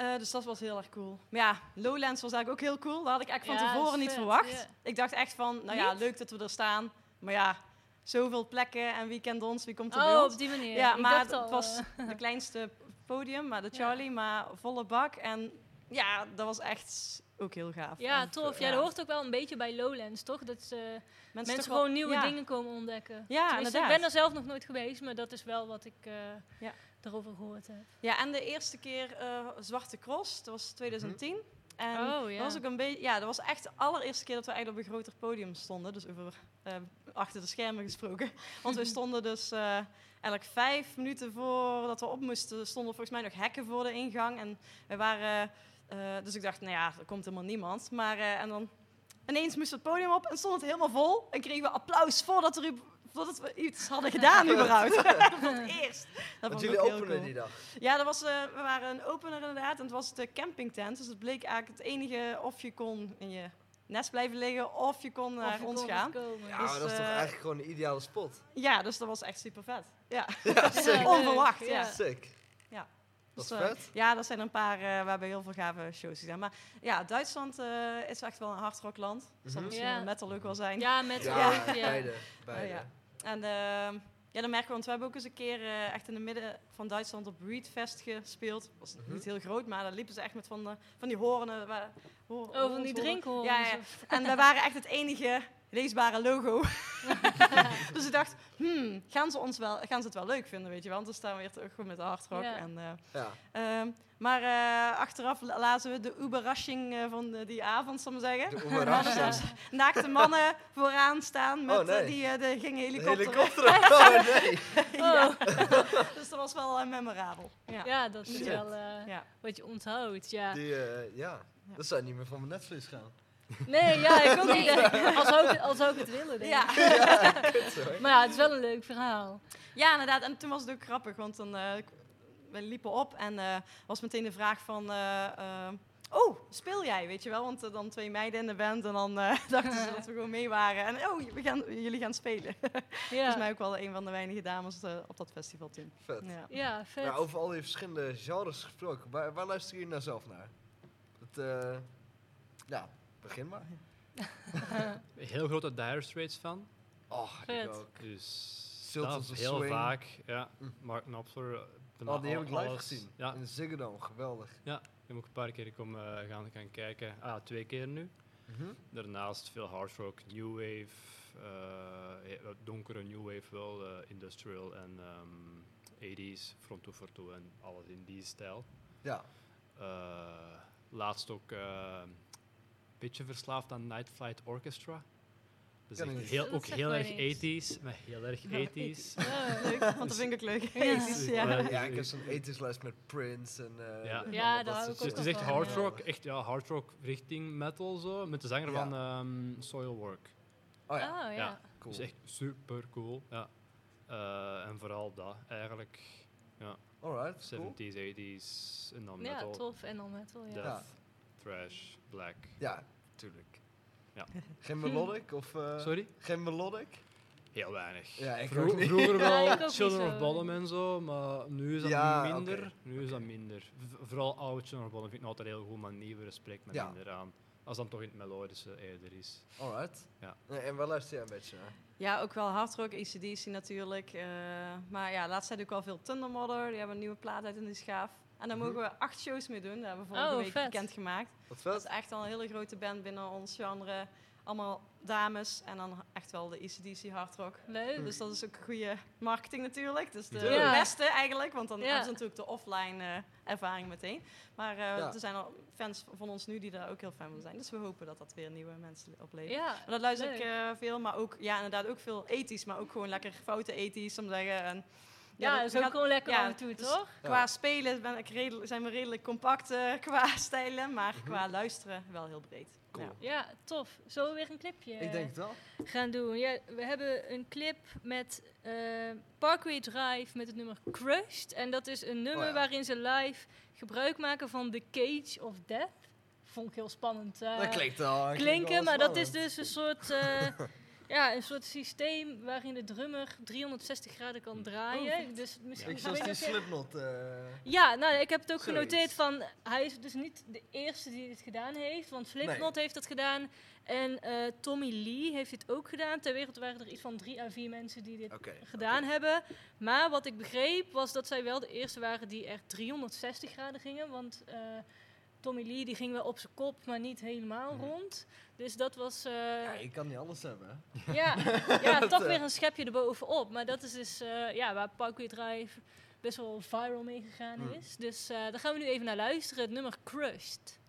S4: Eh, dus dat was heel erg cool. Maar ja, Lowlands was eigenlijk ook heel cool. Dat had ik eigenlijk van tevoren niet
S3: vet,
S4: verwacht. Ik dacht echt van, nou ja,
S3: Niet?
S4: leuk dat we er staan. Maar ja, zoveel plekken en wie kent ons, wie komt er
S3: Oh, op die manier.
S4: Ja,
S3: Ik
S4: maar
S3: dacht
S4: het was
S3: eh,
S4: de kleinste podium, maar de
S3: Ja.
S4: Charlie, maar volle bak. En ja, dat was echt ook heel gaaf.
S3: Ja,
S4: En,
S3: tof.
S4: eh,
S3: Ja, dat hoort ook wel een beetje bij Lowlands, toch? Dat ze mensen, gewoon
S4: wel-
S3: nieuwe
S4: ja.
S3: dingen komen ontdekken.
S4: Ja,
S3: Tenminste,
S4: inderdaad.
S3: Ik ben er zelf nog nooit geweest, maar dat is wel wat ik eh
S4: Ja.
S3: Daarover gehoord heb.
S4: Ja, en de eerste keer eh, Zwarte Cross, dat was 2010. En
S3: Oh, ja.
S4: dat was ook een beetje, ja, dat was echt de allereerste keer dat we eigenlijk op een groter podium stonden. Dus over eh, achter de schermen gesproken. Want we stonden dus eh, eigenlijk vijf minuten voordat we op moesten, stonden volgens mij nog hekken voor de ingang. En we waren, eh, dus ik dacht, nou ja, er komt helemaal niemand. Maar eh, en dan ineens moesten we het podium op en stond het helemaal vol. En kregen we applaus voordat, er, u- voordat we iets hadden gedaan überhaupt. voor het eerst. Dat
S2: Want jullie openen
S4: cool.
S2: die dag.
S4: Ja, dat was, eh, we waren een opener inderdaad. En het was de campingtent. Dus het bleek eigenlijk het enige of je kon in je nest blijven liggen of je kon naar
S3: Of je
S4: ons
S3: kon
S4: gaan.
S3: komen.
S2: Ja,
S4: Dus,
S2: maar dat is toch
S4: eh,
S2: eigenlijk gewoon een ideale spot.
S4: Ja, dus dat was echt super vet. Ja, onverwacht. Ja.
S3: Ja.
S2: Sick.
S4: Ja.
S2: Dat is
S4: Dus, eh,
S2: vet.
S4: Ja, dat zijn een paar uh, waarbij heel veel gave shows gedaan. Maar ja, Duitsland eh, is echt wel een hardrockland. Dat zal
S2: Mhm.
S4: misschien
S3: Ja.
S4: wel metal ook wel zijn.
S3: Ja, met
S2: Ja,
S3: ja.
S2: beide. beide.
S4: En ehm, ja, dan merken we, want we hebben ook eens een keer eh, echt in het midden van Duitsland op Reedfest gespeeld. Dat was
S2: Mhm.
S4: niet heel groot, maar daar liepen ze echt met van, de, van die hoornen. Waar, hoor,
S3: Oh, van die drinkhoorns.
S4: Ja, ja. En we waren echt het enige leesbare logo. dus ik dacht, hmm, gaan, ze ons wel, gaan ze het wel leuk vinden, weet je wel? Want dan staan we weer terug gewoon met de hardrock.
S3: Ja.
S4: En, eh,
S2: Ja.
S4: ehm, maar eh, achteraf la- lazen we de Uberrasching eh, van die avond, zal ik maar zeggen.
S2: De
S4: We naakte mannen vooraan staan met
S2: Oh, nee.
S4: eh, die eh, de gingen
S2: De
S4: helikopteren.
S2: helikopter. Oh nee.
S4: ja. dus dat was wel memorabel. Ja.
S3: Ja, dat is
S2: Shit.
S3: wel eh,
S4: Ja.
S3: wat je onthoudt. Ja.
S2: Die, eh, ja. Dat zou niet meer van mijn netvlies gaan.
S3: Nee, ja, ik ook niet. Als ik, als ik het willen, denk
S4: Ja.
S3: ik.
S2: ja, kut zo.
S3: Maar ja, het is wel een leuk verhaal.
S4: ja, inderdaad. En toen was het ook grappig, want dan, eh, we liepen op en eh, was meteen de vraag van... eh, oh, speel jij, weet je wel? Want dan twee meiden in de band en dan eh, dachten ze dat we gewoon mee waren. En oh, we gaan, jullie gaan spelen.
S3: Ja,
S4: Volgens mij ook wel een van de weinige dames op dat festival toen.
S2: Vet.
S4: Ja.
S3: ja vet.
S2: Maar over al die verschillende genres gesproken, waar, waar luisteren jullie nou zelf naar? Het, eh, ja, begin maar.
S1: Heel grote Dire Straits fan.
S2: Oh,
S3: Vet.
S2: ik ook.
S1: Dus dat heel
S2: Swing.
S1: vaak. Ja,
S2: Hm.
S1: Mark Knopfler. eh,
S2: Oh, die heb ik live
S1: alles.
S2: gezien.
S1: Ja,
S2: In Ziggo Dome, geweldig.
S1: ik heb ook een paar keer komen, gaan, gaan kijken. Ah, twee keer nu.
S2: Mhm.
S1: Daarnaast veel hard rock, new wave, eh, ja, donkere new wave wel, eh, industrial en ehm 80s, front to to en alles in die stijl.
S2: Ja.
S1: Eh, laatst ook beetje verslaafd aan Night Flight Orchestra. Dat is
S2: Ken ik
S1: echt
S2: niet.
S1: heel, ook heel erg
S3: niks.
S1: 80s, maar heel erg 80s.
S3: Ja.
S4: Leuk, want dat vind ik leuk.
S3: Ja.
S4: Dus, ja.
S1: Ja.
S2: Ja, ik heb zo'n ethislijst met Prince en... eh,
S1: Ja.
S3: Ja,
S2: dat
S3: ook
S2: shit.
S1: Het is echt hard
S3: ja.
S1: rock, echt ja, hard rock richting metal zo, met de zanger
S2: Ja.
S1: van ehm, Soilwork.
S2: Oh ja,
S3: Oh, ja.
S1: Ja.
S2: cool.
S1: Dus echt super cool. Ja. Eh, en vooral dat, eigenlijk
S2: Alright, cool.
S1: 70s, 80s en dan
S3: Ja,
S1: metal.
S3: tof. En dan metal, ja.
S1: Death,
S2: Ja.
S1: Thrash, black.
S2: Ja, tuurlijk.
S1: Ja.
S2: Geen melodic of... eh,
S1: Sorry?
S2: Geen melodic?
S1: Heel weinig.
S2: Ja, ik
S1: Vro-
S2: ook niet.
S1: Vroeger
S3: Ja,
S1: wel
S3: ik ook niet
S1: Children
S3: zo.
S1: of Bodom en zo, maar nu is dat
S2: Ja,
S1: minder.
S2: oké.
S1: Nu is dat minder. V- vooral oude Children of Bodom vind ik nog altijd heel goed, maar nieuwere spreekt me
S2: Ja.
S1: minder aan. Als dan toch in het melodische eerder is.
S2: Alright.
S1: Ja.
S2: En waar luister jij een beetje naar?
S4: Ja, ook wel hardrock, ACDC natuurlijk. eh, maar ja, laatst had ik wel veel Thunder Mother. Die hebben een nieuwe plaat uit in die schaaf. En daar mogen we acht shows mee doen. Dat hebben we vorige
S3: Oh,
S4: week
S3: vet.
S4: bekendgemaakt.
S2: Wat
S4: Dat is echt al een hele grote band binnen ons genre. Allemaal dames en dan echt wel de ACDC hardrock.
S3: Leuk.
S4: Dus dat is ook goede marketing natuurlijk. Dus de
S3: Ja.
S4: beste eigenlijk, want dan
S3: Ja.
S4: hebben ze natuurlijk de offline eh, ervaring meteen. Maar eh,
S2: Ja.
S4: er zijn al fans van ons nu die daar ook heel fan van zijn. Dus we hopen dat dat weer nieuwe mensen oplevert.
S3: Ja,
S4: Maar dat luister ik eh, veel, maar ook, ja, inderdaad ook veel ethisch, maar ook gewoon lekker foute ethisch, om te zeggen. En,
S3: Ja, dat is ook
S4: gaat-
S3: gewoon lekker
S4: ja,
S3: af en toe,
S4: dus
S3: toch?
S4: Qua spelen ben ik redelijk, zijn we redelijk compact eh, qua stijlen, maar
S2: Mhm.
S4: qua luisteren wel heel breed.
S2: Cool.
S4: Ja.
S3: Ja, tof. Zullen we weer een clipje
S2: Ik denk het wel.
S3: gaan doen? Ja, we hebben een clip met eh, Parkway Drive met het nummer Crushed. En dat is een nummer
S2: ja.
S3: waarin ze live gebruik maken van The Cage of Death. Vond ik heel spannend. eh,
S2: dat klinkt al. klinkt
S3: klinken,
S2: wel
S3: maar dat is dus een soort... Ja, een soort systeem waarin de drummer 360 graden kan draaien. dus misschien
S2: Ik
S3: ik
S2: zoals die Slipknot. eh,
S3: Ja, nou, ik heb het ook
S2: Zoiets.
S3: genoteerd van... Hij is dus niet de eerste die dit gedaan heeft. Want Slipknot heeft dat gedaan. En eh, Tommy Lee heeft dit ook gedaan. Ter wereld waren er iets van drie à vier mensen die dit gedaan hebben. Maar wat ik begreep was dat zij wel de eerste waren die echt 360 graden gingen. Want eh, Tommy Lee die ging wel op zijn kop, maar niet helemaal rond. Dus dat was... eh,
S2: Ja, je kan niet alles hebben.
S3: ja, ja toch
S2: eh,
S3: weer een schepje erbovenop. Maar dat is dus eh, ja, waar Parkway Drive best wel viral mee gegaan
S2: Hmm.
S3: is. Dus daar gaan we nu even naar luisteren. Het nummer Crushed.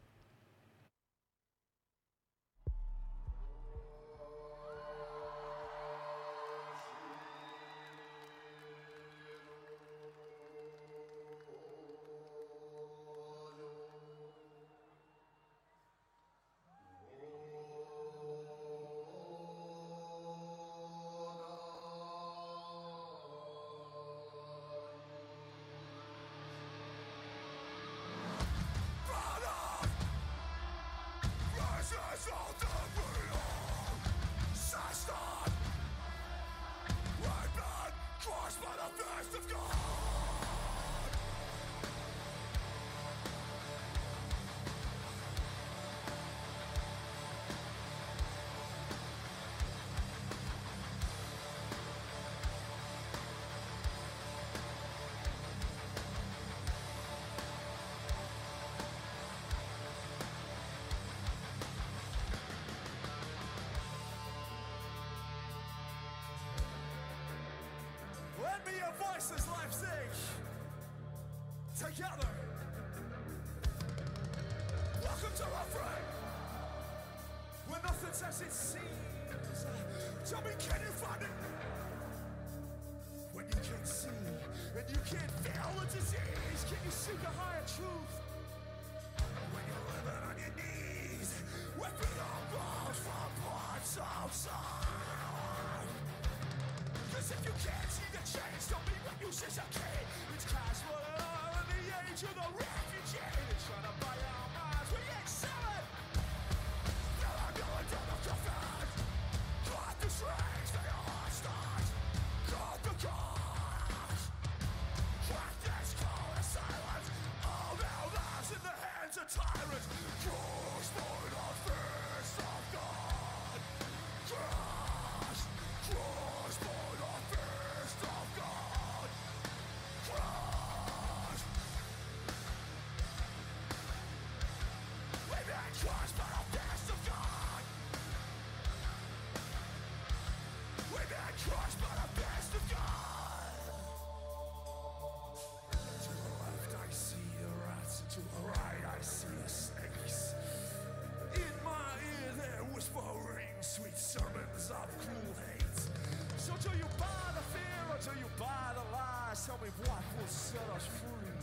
S10: Set us free.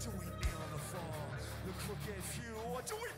S10: Do we kneel the fall, the crooked few, or do we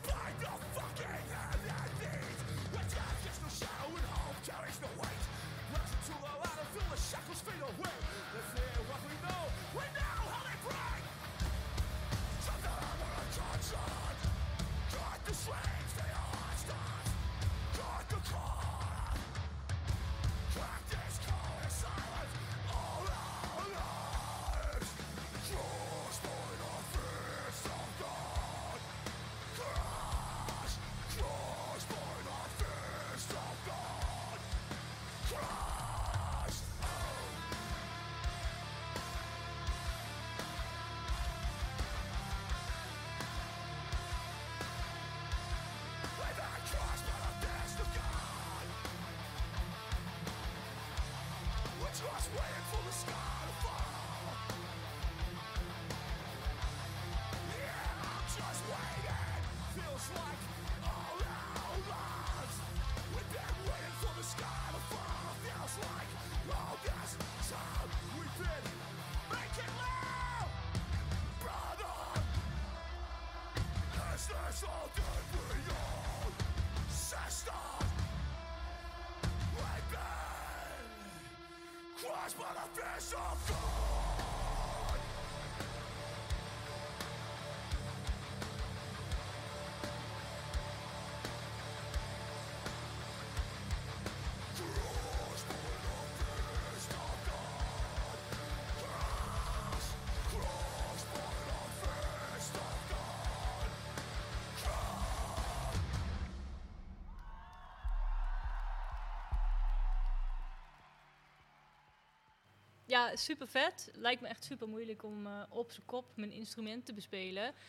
S3: ja, super vet. Lijkt me echt super moeilijk om eh, op zijn kop mijn instrument te bespelen.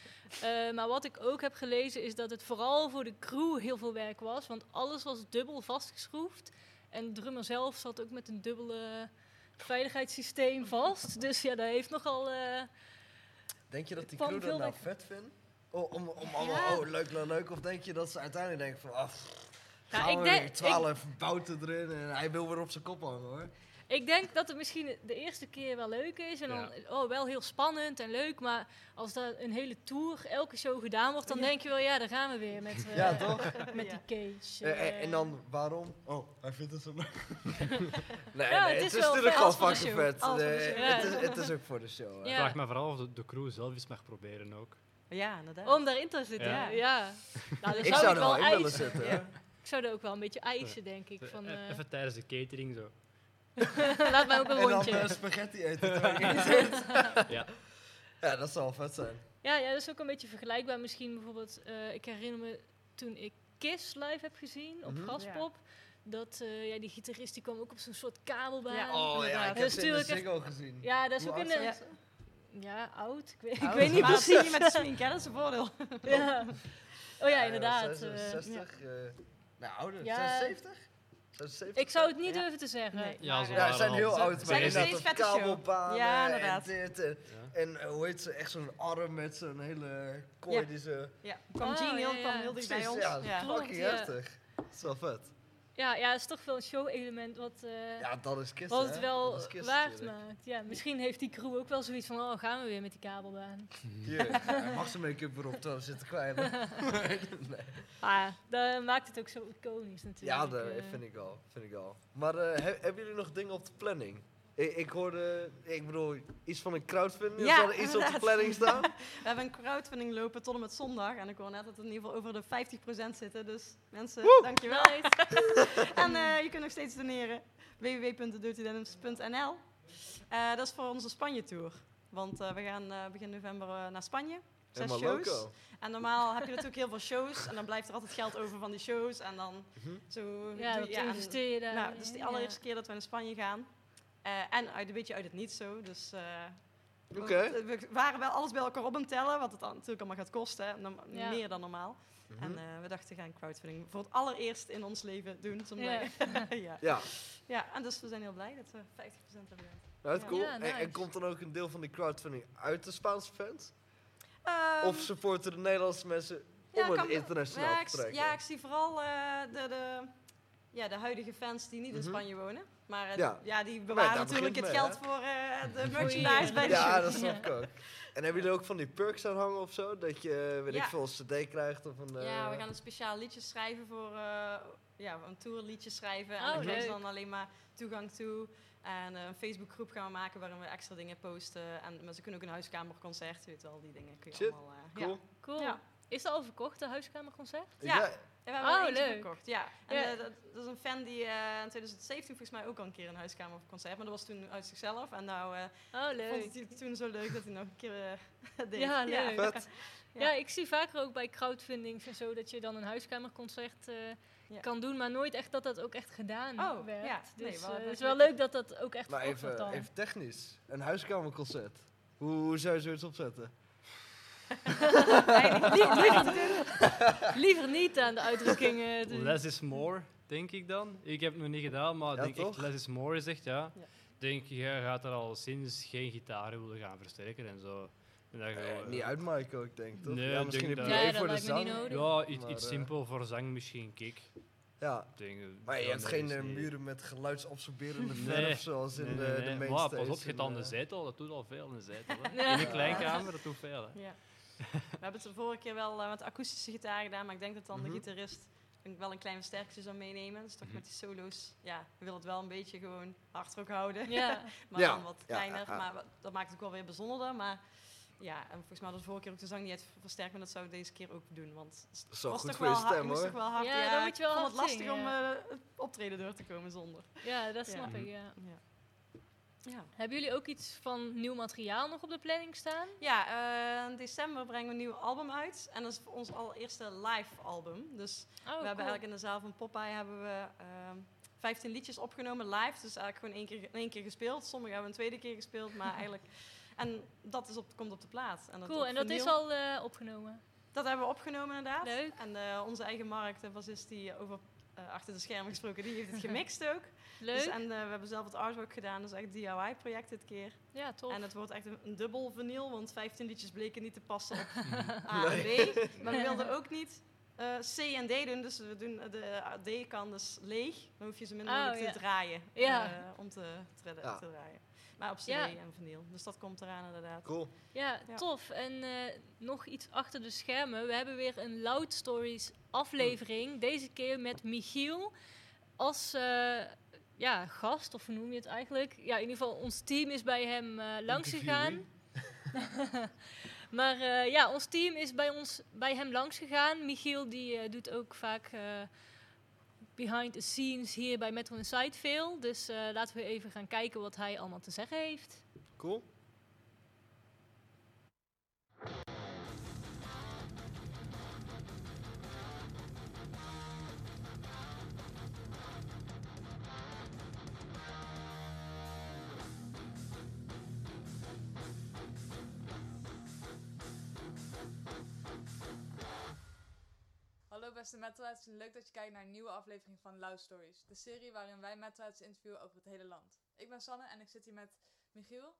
S3: Eh, maar wat ik ook heb gelezen is dat het vooral voor de crew heel veel werk was. Want alles was dubbel vastgeschroefd. En de drummer zelf zat ook met een dubbele veiligheidssysteem vast. Dus ja, dat heeft nogal... eh,
S2: Denk je dat die crew dat nou vet vindt? Oh, om, om allemaal,
S3: Ja.
S2: oh, leuk, leuk, leuk. Of denk je dat ze uiteindelijk denken van, af,
S3: Ja,
S2: gaan
S3: ik
S2: we
S3: denk-
S2: weer twaalf bouten erin en hij wil weer op zijn kop hangen hoor.
S3: Ik denk dat het misschien de eerste keer wel leuk is. En dan, oh, wel heel spannend en leuk. Maar als dat een hele tour, elke show gedaan wordt, dan denk je wel, ja, daar gaan we weer met, eh,
S2: Ja, toch?
S3: met
S4: Ja.
S3: die cage.
S2: Eh, eh,
S3: eh.
S2: en dan, waarom? Oh, hij vindt het zo leuk. nee,
S3: Ja,
S2: nee,
S3: het is
S2: natuurlijk al fucking vet. Het, is, het is ook voor de show.
S1: Ik vraag me vooral of de, de crew zelf eens mag proberen ook.
S4: Ja, inderdaad.
S3: Om daarin te zitten,
S1: Ja.
S3: ja. Nou,
S2: Ik
S3: zou
S2: er
S3: wel
S2: in willen
S3: eisen.
S2: zitten.
S3: Ik zou er ook wel een beetje eisen, denk ik. Van,
S1: Eh,
S3: eh,
S1: Even tijdens de catering zo.
S3: laat mij ook een
S2: En dan
S3: rondje.
S2: eh, spaghetti eten terwijl je niet zit.
S1: Ja.
S2: Ja, dat zal vet zijn.
S3: Ja, ja, dat is ook een beetje vergelijkbaar. Misschien bijvoorbeeld, eh, ik herinner me toen ik Kiss live heb gezien op
S2: Mhm.
S3: Graspop. Dat eh, ja, die gitarist die kwam ook op zo'n soort kabelbaan.
S4: Ja.
S2: Oh ja, ik heb ze in de Ziggo gezien.
S3: Ja, dat is
S2: Hoe
S3: ook in
S2: oud
S3: de... Ja, oud. Ik weet, ik
S4: Oud.
S3: weet niet precies.
S4: je met de smink, hè? dat is een voordeel.
S3: ja. Oh ja,
S2: Ja,
S3: inderdaad.
S2: zijn ze
S3: eh,
S2: 60, eh, nou ouder,
S3: Ja.
S2: 76? 76?
S3: ik zou het niet
S4: Ja.
S3: durven te zeggen.
S4: Nee.
S1: Ja, ze
S2: Ja, ze zijn
S1: al-
S2: heel
S1: Ze-
S2: oud.
S4: zijn
S2: maar
S4: nog
S2: inderdaad
S4: steeds vette show.
S2: kabelbanen
S4: Ja,
S2: en
S4: inderdaad.
S2: dit en, en eh, hoe heet ze, echt zo'n arm met zo'n hele kooi
S4: Ja.
S2: die ze...
S4: Ja, kwam
S3: Oh, ja,
S4: kwam
S3: ja.
S4: heel dicht bij
S2: Precies,
S4: ons.
S2: ja,
S4: Ja.
S3: Klopt,
S2: fucking
S3: ja.
S2: heftig. Dat is wel vet.
S3: Ja, ja, het is toch wel een show-element wat, eh,
S2: Ja, dat is kist,
S3: wat het wel
S2: Dat is kist
S3: waard
S2: natuurlijk.
S3: maakt. Ja, misschien heeft die crew ook wel zoiets van, oh, gaan we weer met die kabelbaan.
S2: Hier, hij mag zijn make-up weer op terwijl we zitten kwijlen. nee.
S3: Ah, dat maakt het ook zo iconisch natuurlijk.
S2: Ja, dat
S3: eh.
S2: vind ik al. Vind ik al. Maar eh, he- hebben jullie nog dingen op de planning? Ik, ik hoorde, ik bedoel, iets van een crowdfunding.
S4: Ja,
S2: Zal er iets op de planning staan?
S4: We hebben een crowdfunding lopen tot en met zondag. En ik hoor net dat we in ieder geval over de 50% zitten. Dus mensen, dankjewel. en eh, je kunt nog steeds doneren. www.thedirtydenims.nl Eh, Dat is voor onze Spanje-tour. Want eh, we gaan eh, begin november naar Spanje. Zes
S2: Helemaal
S4: shows.
S2: loco.
S4: En normaal heb je natuurlijk heel veel shows. En dan blijft er altijd geld over van die shows. En dan
S2: Mhm.
S4: zo...
S3: Ja,
S4: doe-
S3: dat
S4: en-
S3: investeer je daar.
S4: nou, dus de
S3: ja.
S4: allereerste keer dat we naar Spanje gaan. Eh, en uit, een beetje uit het niet zo. Dus eh,
S2: Oké.
S4: we- we waren wel alles bij elkaar op het tellen. Wat het dan natuurlijk allemaal gaat kosten. hè. Norm-
S3: Ja.
S4: Meer dan normaal.
S2: Mhm.
S4: En eh, we dachten, we gaan crowdfunding voor het allereerst in ons leven doen. Zo
S3: Ja.
S4: ja.
S2: Ja,
S4: en dus we zijn heel blij dat we 50% hebben gedaan.
S2: nou, dat is
S4: Ja.
S2: cool.
S3: Ja,
S2: En- en, komt dan ook een deel van die crowdfunding uit de Spaanse fans?
S4: Ehm,
S2: of supporten de Nederlandse mensen
S4: ja,
S2: om het internationaal
S4: ja,
S2: te trekken?
S4: ja, ik zie vooral eh, de, de, ja, de huidige fans die niet in
S2: Mhm.
S4: Spanje wonen. Maar eh,
S2: Ja.
S4: ja. die
S2: daar
S4: bewaren natuurlijk het
S2: mee,
S4: geld voor eh, de merchandise bij de
S2: Ja, dat snap ik ook. En hebben jullie ook van die perks aan hangen of zo? Dat je, weet ik veel, een cd krijgt of een...
S4: Ja, we
S2: eh,
S4: gaan een speciaal liedje schrijven voor eh, ja, een tourliedje schrijven. En
S3: Oh,
S4: daar je
S3: leuk.
S4: dan alleen maar toegang toe. En een Facebookgroep gaan we maken waarin we extra dingen posten. En maar ze kunnen ook een huiskamerconcert, weet wel, die dingen kun je
S2: Shit,
S4: allemaal.
S2: Cool.
S4: Ja.
S3: Cool.
S4: Ja.
S3: Is dat al verkocht, de huiskamerconcert?
S4: Ja.
S2: Ja,
S4: Ja, we hebben
S3: Oh,
S4: er
S3: leuk.
S4: verkocht. Ja. En
S3: Ja.
S4: eh, dat, dat is een fan die eh, in 2017 volgens mij ook al een keer een huiskamerconcert. Maar dat was toen uit zichzelf. En nou eh,
S3: Oh,
S4: vond
S3: leuk.
S4: het toen zo leuk dat hij nog een keer eh deed.
S3: Ja, leuk.
S2: vet.
S3: Ja.
S4: Ja.
S3: ik zie vaker ook bij crowdfundings en zo dat je dan een huiskamerconcert eh,
S4: Ja.
S3: kan doen, maar nooit echt dat dat ook echt gedaan
S4: Oh,
S3: werd.
S4: ja.
S3: Dus
S4: Nee, wel
S3: het is wel
S4: leuk.
S3: leuk dat dat ook echt
S2: Maar even,
S3: dan.
S2: even technisch. Een huiskamerconcert. Hoe, hoe zou je zoiets opzetten?
S3: liever, liever niet aan de uitdrukkingen. doen.
S1: Less is more, denk ik dan. Ik heb het nog niet gedaan, maar
S2: Ja,
S1: denk echt
S2: toch?
S1: less is more is echt, ja.
S4: Ja.
S1: Denk je gaat er al sinds geen gitaren willen gaan versterken en zo. En dat je
S2: Eh, niet
S1: eh,
S2: uit Michael, ik denk toch?
S1: Nee,
S2: ja, misschien
S1: denk
S2: heb je
S3: Nee,
S2: voor de zang.
S1: Ja, iets,
S2: eh,
S1: simpel voor zang misschien, kick.
S2: Ja,
S1: Denk,
S2: maar je hebt geen eh,
S1: niet.
S2: muren met geluidsabsorberende
S1: Nee.
S2: verf zoals in
S1: Nee,
S2: de,
S1: nee,
S2: de
S1: nee. Maar
S2: stage
S1: pas op, je hebt dan de zetel, dat doet al veel in de zetel. Hè. In een kleinkamer, dat doet veel. Hè.
S4: Ja. We hebben het de vorige keer wel eh, met akoestische gitaar gedaan, maar ik denk dat dan
S2: Mhm.
S4: de gitarist denk ik wel een klein versterkertje zou meenemen. Dus toch
S1: Mhm.
S4: met die solo's, ja, we willen het wel een beetje gewoon hardrock houden,
S3: Ja,
S4: maar
S2: Ja,
S4: dan wat kleiner.
S2: ja.
S4: Maar wat- dat maakt het ook wel weer bijzonderder. Maar ja, en volgens mij hadden we de vorige keer ook de zang niet uit versterkt, maar dat zouden we deze keer ook doen. Want het was
S2: goed
S4: toch wel hard-
S2: stem
S4: moest
S2: hoor.
S4: toch wel hard.
S3: Ja,
S4: Ja,
S3: dan moet je wel
S4: ik vond het
S3: hard
S4: lastig
S3: zingen,
S4: om
S3: ja.
S4: eh, het optreden door te komen zonder.
S3: ja, dat
S4: Ja.
S3: snap ik, ja.
S4: Ja.
S3: Hebben jullie ook iets van nieuw materiaal nog op de planning staan?
S4: Ja, eh, in december brengen we een nieuw album uit. En dat is voor ons allereerste live album. Dus
S3: Oh,
S4: we hebben eigenlijk in de zaal van Popeye hebben we ehm, 15 liedjes opgenomen live. Dus eigenlijk gewoon één keer, één keer gespeeld. Sommige hebben een tweede keer gespeeld, maar eigenlijk... En dat is op, komt op de plaat. En dat
S3: Cool, en dat is al eh, opgenomen.
S4: Dat hebben we opgenomen inderdaad.
S3: Leuk.
S4: En eh, onze eigen markt, de bassist die over eh, achter de schermen gesproken, die heeft het gemixt ook.
S3: Leuk.
S4: Dus, en eh, we hebben zelf het artwork gedaan, dus echt DIY-project dit keer.
S3: Ja, tof.
S4: En het wordt echt een, een dubbel vinyl, want 15 liedjes bleken niet te passen op A en B. Maar we wilden ook niet eh, C en D doen, dus we doen de D kan dus leeg. Dan hoef je ze minder
S3: Oh, ja.
S4: te draaien
S3: Ja.
S4: eh, om te, te, te draaien. Maar op CD
S3: Ja.
S4: en vinyl, dus dat komt eraan inderdaad.
S11: Cool.
S3: Ja,
S4: Ja.
S3: tof. En eh, nog iets achter de schermen. We hebben weer een Loud Stories aflevering. Deze keer met Michiel als eh, ja, gast, of hoe noem je het eigenlijk? Ja, in ieder geval, ons team is bij hem eh langs gegaan. maar eh, ja, ons team is bij, ons, bij hem langs gegaan. Michiel die eh, doet ook vaak eh, behind the scenes hier bij Metro Inside veel. Dus eh, laten we even gaan kijken wat hij allemaal te zeggen heeft.
S11: Cool.
S12: Beste metalheads leuk dat je kijkt naar een nieuwe aflevering van Loud Stories. De serie waarin wij metalheads interviewen over het hele land. Ik ben Sanne en ik zit hier met Michiel.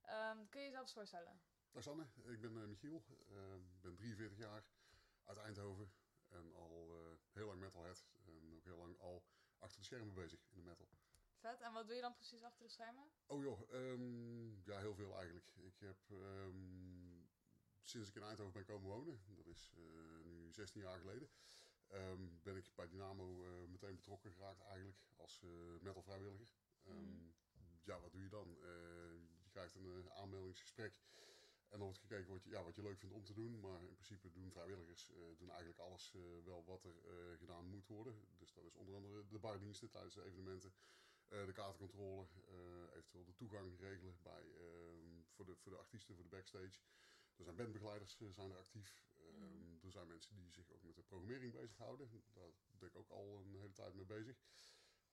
S12: Ehm, kun je jezelf eens voorstellen?
S13: Dag Sanne, ik ben eh, Michiel, Ik ben 43 jaar, uit Eindhoven en al eh, heel lang metalhead en ook heel lang al achter de schermen bezig in de metal.
S12: Vet, en wat doe je dan precies achter de schermen?
S13: Oh joh, ehm, ja heel veel eigenlijk. Ik heb ehm, sinds ik in Eindhoven ben komen wonen, dat is eh, nu 16 jaar geleden, ehm, ben ik bij Dynamo eh, meteen betrokken geraakt eigenlijk als eh, metal vrijwilliger. Ehm, Ja, wat doe je dan? Je krijgt een aanmeldingsgesprek en dan wordt gekeken wat je, ja, wat je leuk vindt om te doen. Maar in principe doen vrijwilligers doen eigenlijk alles wel wat er gedaan moet worden. Dus dat is onder andere de bardiensten tijdens de evenementen. de kaartencontrole, eventueel de toegang regelen bij, ehm, voor, de, voor de artiesten, voor de backstage. Er zijn bandbegeleiders eh, zijn er actief. Ehm, Er zijn mensen die zich ook met de programmering bezighouden. Daar ben ik ook al een hele tijd mee bezig.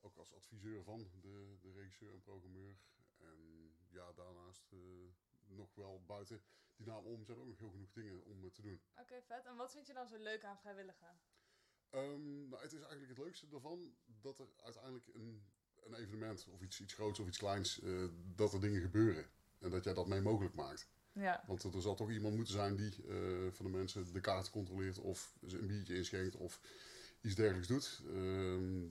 S13: Ook als adviseur van de, de regisseur en programmeur. En ja, daarnaast eh, nog wel buiten die naam om zijn ook nog heel genoeg dingen om eh, te doen.
S12: Oké, vet. En wat vind je dan zo leuk aan vrijwilligen?
S13: Ehm, nou, het is eigenlijk het leukste daarvan dat er uiteindelijk een, een evenement of iets, iets groots of iets kleins, dat er dingen gebeuren. En dat jij dat mee mogelijk maakt.
S12: Ja.
S13: Want er zal toch iemand moeten zijn die eh, van de mensen de kaart controleert of ze een biertje inschenkt of iets dergelijks doet. Ehm,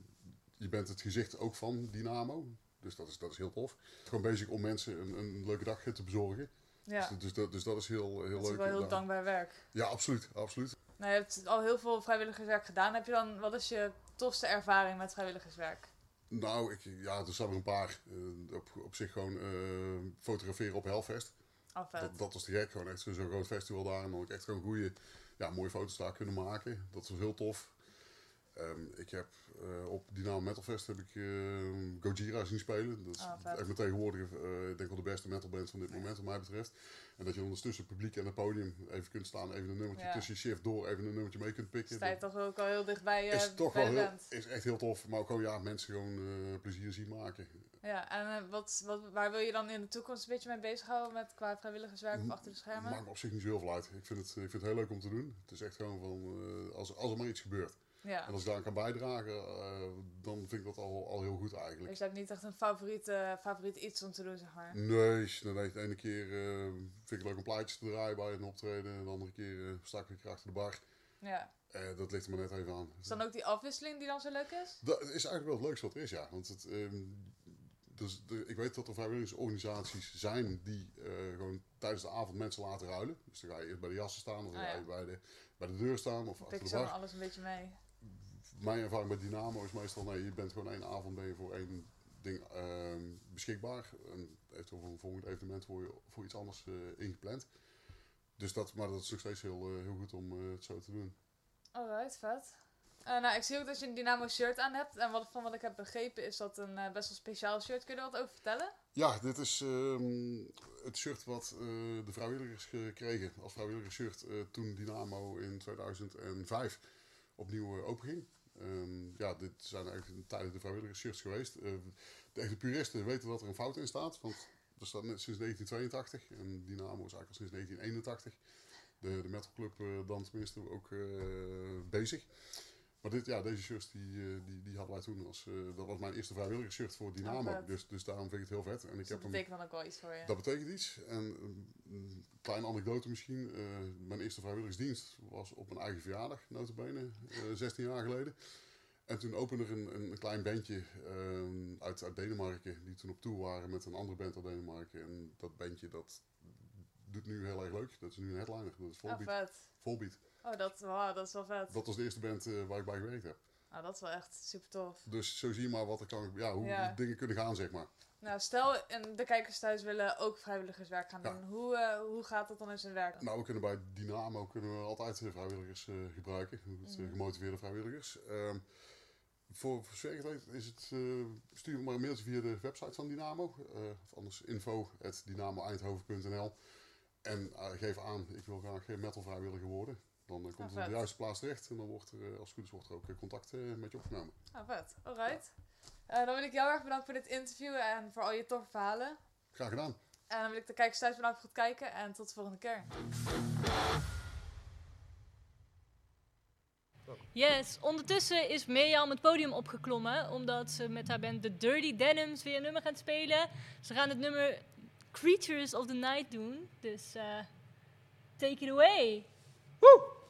S13: je bent het gezicht ook van Dynamo. Dus dat is, dat is heel tof. Gewoon bezig om mensen een, een leuke dag te bezorgen.
S12: Ja.
S13: Dus, dus, dat, dus dat is heel, heel
S12: Dat is
S13: leuk.
S12: wel heel dankbaar werk.
S13: Ja, absoluut. absoluut.
S12: Nou, je hebt al heel veel vrijwilligerswerk gedaan. Heb je dan, wat is je tofste ervaring met vrijwilligerswerk?
S13: Nou, ik, ja, er zijn er een paar. Eh, op, op zich gewoon eh, fotograferen op Hellfest. Dat, dat was te gek. Gewoon echt zo'n groot festival daar. En dan ook echt gewoon goede, ja, mooie foto's daar kunnen maken. Dat was heel tof. Ehm, ik heb eh, op Dynamo Metal Fest heb ik eh, Gojira zien spelen. Dat is
S12: vet.
S13: echt mijn tegenwoordige, eh, ik denk wel de beste metalband van dit moment wat mij betreft. En dat je dan tussen het publiek en het podium even kunt staan, even een nummertje
S12: Ja.
S13: tussen je shift door, even een nummertje mee kunt pikken.
S12: Sta je toch ook al heel dichtbij eh
S13: is toch
S12: bij
S13: wel heel, is echt heel tof. Maar ook gewoon ja, mensen gewoon eh, plezier zien maken.
S12: Ja, en eh, wat, wat, waar wil je dan in de toekomst een beetje mee bezighouden met qua vrijwilligerswerk of achter de schermen?
S13: Maakt me op zich niet zo heel veel uit. Ik vind het, ik vind het heel leuk om te doen. Het is echt gewoon van, eh, als, als er maar iets gebeurt.
S12: Ja.
S13: En als ik daar aan kan bijdragen, eh, dan vind ik dat al, al heel goed eigenlijk.
S12: Je hebt niet echt een favoriet, eh, favoriet iets om te doen, zeg maar.
S13: Nee, de ene keer eh, vind ik het leuk om plaatjes te draaien bij een optreden. En de andere keer sta ik weer achter de bar.
S12: Ja.
S13: Dat ligt er maar net even aan.
S12: Is dan ook die afwisseling die dan zo leuk is?
S13: Dat is eigenlijk wel het leukste wat er is, ja. Want het, ehm, dus de, ik weet dat er vrijwilligersorganisaties zijn die gewoon tijdens de avond mensen laten ruilen. Dus dan ga je eerst bij de jassen staan, of dan
S12: Ah,
S13: ga
S12: ja.
S13: je bij de, bij de deur staan of achter de bar.
S12: alles een beetje mee?
S13: Mijn ervaring bij Dynamo is meestal, nee, je bent gewoon één avond ben je voor één ding ehm, beschikbaar. En eventueel voor een volgend evenement voor, je, voor iets anders eh, ingepland. Dus dat, maar dat is nog steeds heel, eh, heel goed om eh, het zo te doen.
S12: Alright, vet. Nou, ik zie ook dat je een Dynamo shirt aan hebt. En wat, van wat ik heb begrepen is dat een best wel speciaal shirt. Kun je er wat over vertellen?
S13: Ja, dit is ehm, het shirt wat eh, de vrijwilligers kregen als vrijwilligersshirt toen Dynamo in 2005 opnieuw openging. Ehm, ja, dit zijn eigenlijk de tijden de vrijwilligersshirts geweest. Eh, de echte puristen weten dat er een fout in staat, want er staat net sinds 1982 en Dynamo is eigenlijk al sinds 1981. De, de metalclub eh, dan tenminste ook eh, bezig. Maar dit, ja, deze shirts die, eh, die, die hadden wij toen als... eh, dat was mijn eerste vrijwilligershirt voor Dynamo.
S12: vet.
S13: dus, dus daarom vind ik het heel vet. En ik
S12: Dus
S13: heb
S12: dat
S13: hem,
S12: betekent dan ook wel iets voor je.
S13: dat betekent iets. En een, een kleine anekdote misschien. eh, mijn eerste vrijwilligersdienst was op mijn eigen verjaardag, notabene, eh 16 jaar geleden. En toen opende er een, een, klein bandje ehm, uit, uit Denemarken, die toen op tour waren met een andere band uit Denemarken. En dat bandje dat doet nu heel erg leuk. Dat is nu een headliner, dat is
S12: Oh,
S13: Volbeat.
S12: vet. Oh, dat, wow, dat is wel vet.
S13: Dat was de eerste band eh, waar ik bij gewerkt heb.
S12: Nou, dat is wel echt super tof.
S13: Dus zo zie je maar wat er kan, ja, hoe
S12: Ja.
S13: dingen kunnen gaan, zeg maar.
S12: Nou, stel en de kijkers thuis willen ook vrijwilligerswerk gaan
S13: Ja.
S12: doen. Hoe, eh, hoe gaat dat dan in zijn werk?
S13: Nou, we kunnen bij Dynamo kunnen we altijd eh, vrijwilligers gebruiken. Goed,
S12: Mhm.
S13: gemotiveerde vrijwilligers. Ehm, voor, zover weet is het, eh, stuur maar een mailtje via de website van Dynamo. of anders info.dynamoeindhoven.nl En geef aan, ik wil graag geen metal vrijwilliger worden. Dan eh, komt het op de juiste plaats terecht. En dan wordt er, eh, als het goed is, wordt er ook eh, contact eh, met je opgenomen.
S12: Nou, vet. Alright. Eh, dan wil ik jou erg bedanken voor dit interview en voor al je toffe verhalen.
S13: Graag gedaan.
S12: En dan wil ik de kijkers thuis bedanken voor het kijken en tot de volgende keer.
S3: Yes, ondertussen is Mirjam het podium opgeklommen omdat ze met haar band The Dirty Denims weer een nummer gaat spelen. Ze gaan het nummer Creatures of the Night doen, dus eh, take it away.
S9: Woo!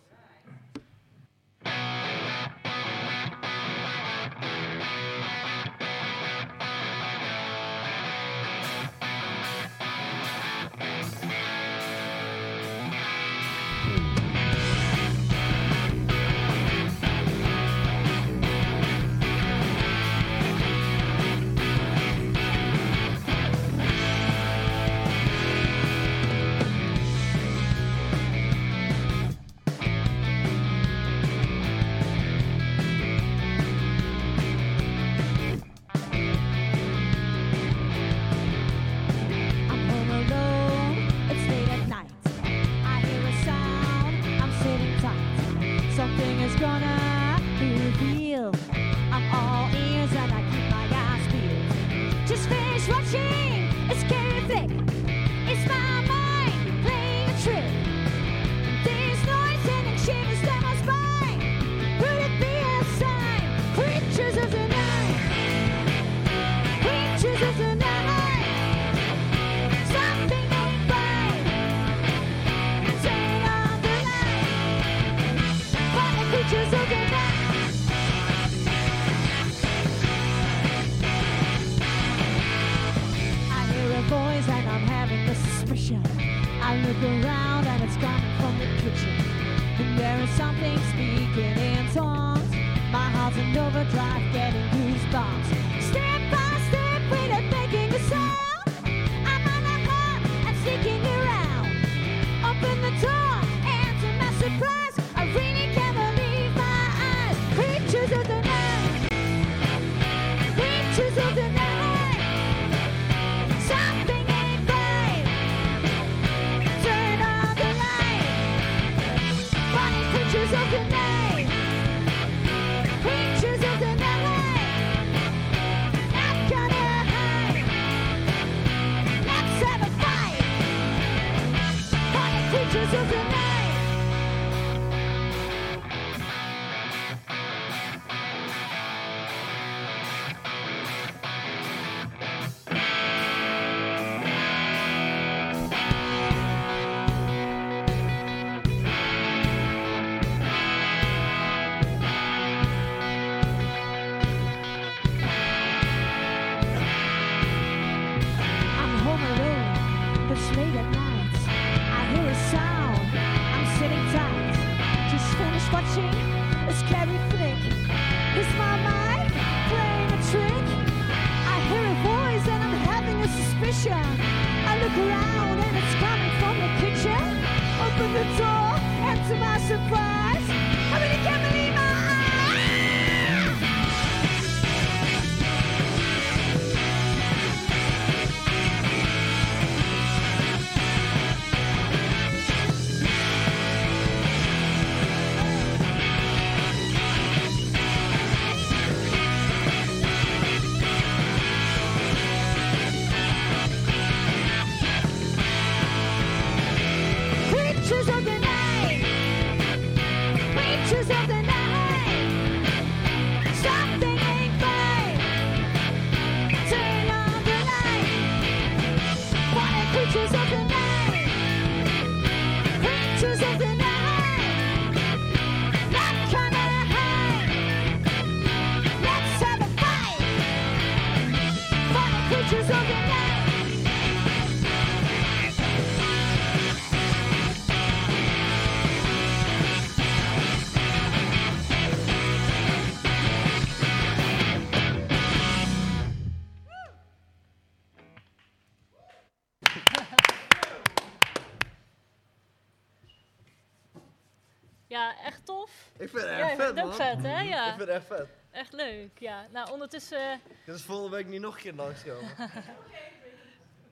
S3: Ja.
S2: Ik vind het echt vet.
S3: Echt leuk, ja. Nou, ondertussen...
S2: Dus volgende week niet nog een keer langskomen.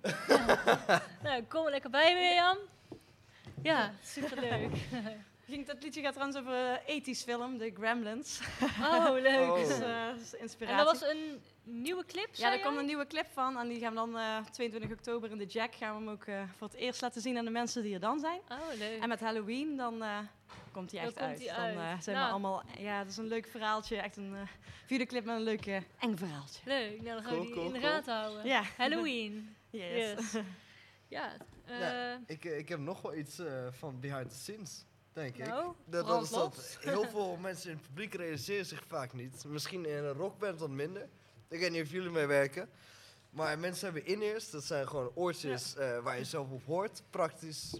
S3: nou, kom er lekker bij, Mirjam. Ja, superleuk.
S4: Ging, dat liedje gaat trouwens over een ethisch film, de Gremlins.
S3: Oh, leuk.
S4: Dus, eh, dat is inspiratie.
S3: En dat was een nieuwe clip,
S4: Ja, er komt een nieuwe clip van en die gaan we dan eh 22 oktober in de Jack gaan we hem ook eh, voor het eerst laten zien aan de mensen die er dan zijn.
S3: Oh, leuk.
S4: En met Halloween dan eh, komt hij
S3: Dan
S4: echt
S3: komt
S4: uit. Dan eh, zijn
S3: Nou.
S4: we allemaal, ja, dat is een leuk verhaaltje, echt een uh, videoclip met een leuk eh, eng verhaaltje.
S3: Leuk, nou dan gaan
S2: Cool,
S3: we die
S2: cool,
S3: in de
S2: cool.
S3: gaten houden.
S4: Ja.
S3: Halloween.
S4: Yes.
S3: Ja, eh,
S2: Ja, ik, eh, ik heb nog wel iets eh, van behind the scenes, denk ik.
S3: Nou,
S2: dat, dat is dat heel veel mensen in het publiek realiseren zich vaak niet. Misschien in een rockband wat minder. Ik weet niet of jullie mee werken. Maar mensen hebben in-ears, dat zijn gewoon oortjes eh, waar je zelf op hoort. Praktisch,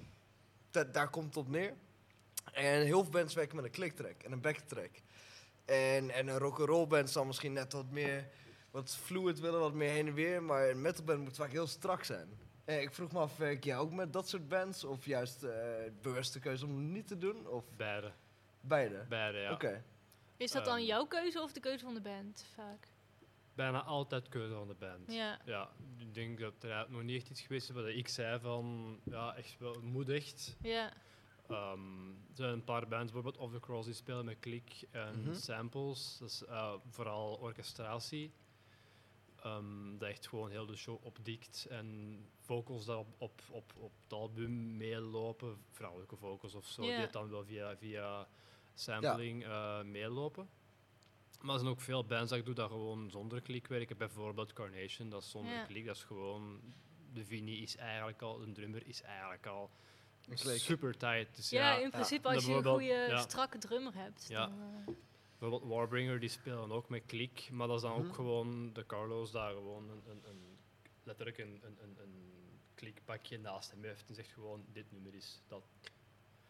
S2: da- daar komt het op neer. En heel veel bands werken met een clicktrack en een backtrack. En, en een rock'n'roll band zal misschien net wat meer wat fluid willen, wat meer heen en weer. Maar een metalband moet vaak heel strak zijn. Eh, ik vroeg me af, werk jij ook met dat soort bands? Of juist eh bewuste keuze om het niet te doen? Of
S1: Beide.
S2: beide?
S1: Beide, ja.
S2: Oké.
S3: is dat dan
S1: Ehm,
S3: jouw keuze of de keuze van de band vaak?
S1: Bijna altijd keuze van de band.
S3: Ja.
S1: ja ik denk dat er nog niet echt iets geweest is wat ik zei van, ja, echt wel, echt.
S3: Ja.
S1: Ehm, er zijn een paar bands, bijvoorbeeld Of the Cross, die spelen met klik en
S2: Mhm.
S1: samples. Dat is eh, vooral orchestratie. Ehm, dat echt gewoon heel de show opdikt en vocals dat op, op, op, op het album meelopen, vrouwelijke vocals of zo, die het dan wel via, via sampling eh, meelopen. Maar er zijn ook veel bands dat ik doe dat gewoon zonder klik werken. Bijvoorbeeld Carnation, dat is zonder
S3: Ja.
S1: klik. Dat is gewoon, de Vini is eigenlijk al, de drummer is eigenlijk al. Super tight. Dus
S3: Ja,
S1: ja,
S3: in principe als je een goede,
S1: ja.
S3: strakke drummer hebt.
S1: Ja.
S3: Dan, eh,
S1: Bijvoorbeeld Warbringer, die spelen ook met klik, maar dat is dan
S2: Mhm.
S1: ook gewoon de Carlos daar gewoon een, een, een letterlijk een, een, een, een klikbakje naast hem heeft en zegt gewoon dit nummer is dat.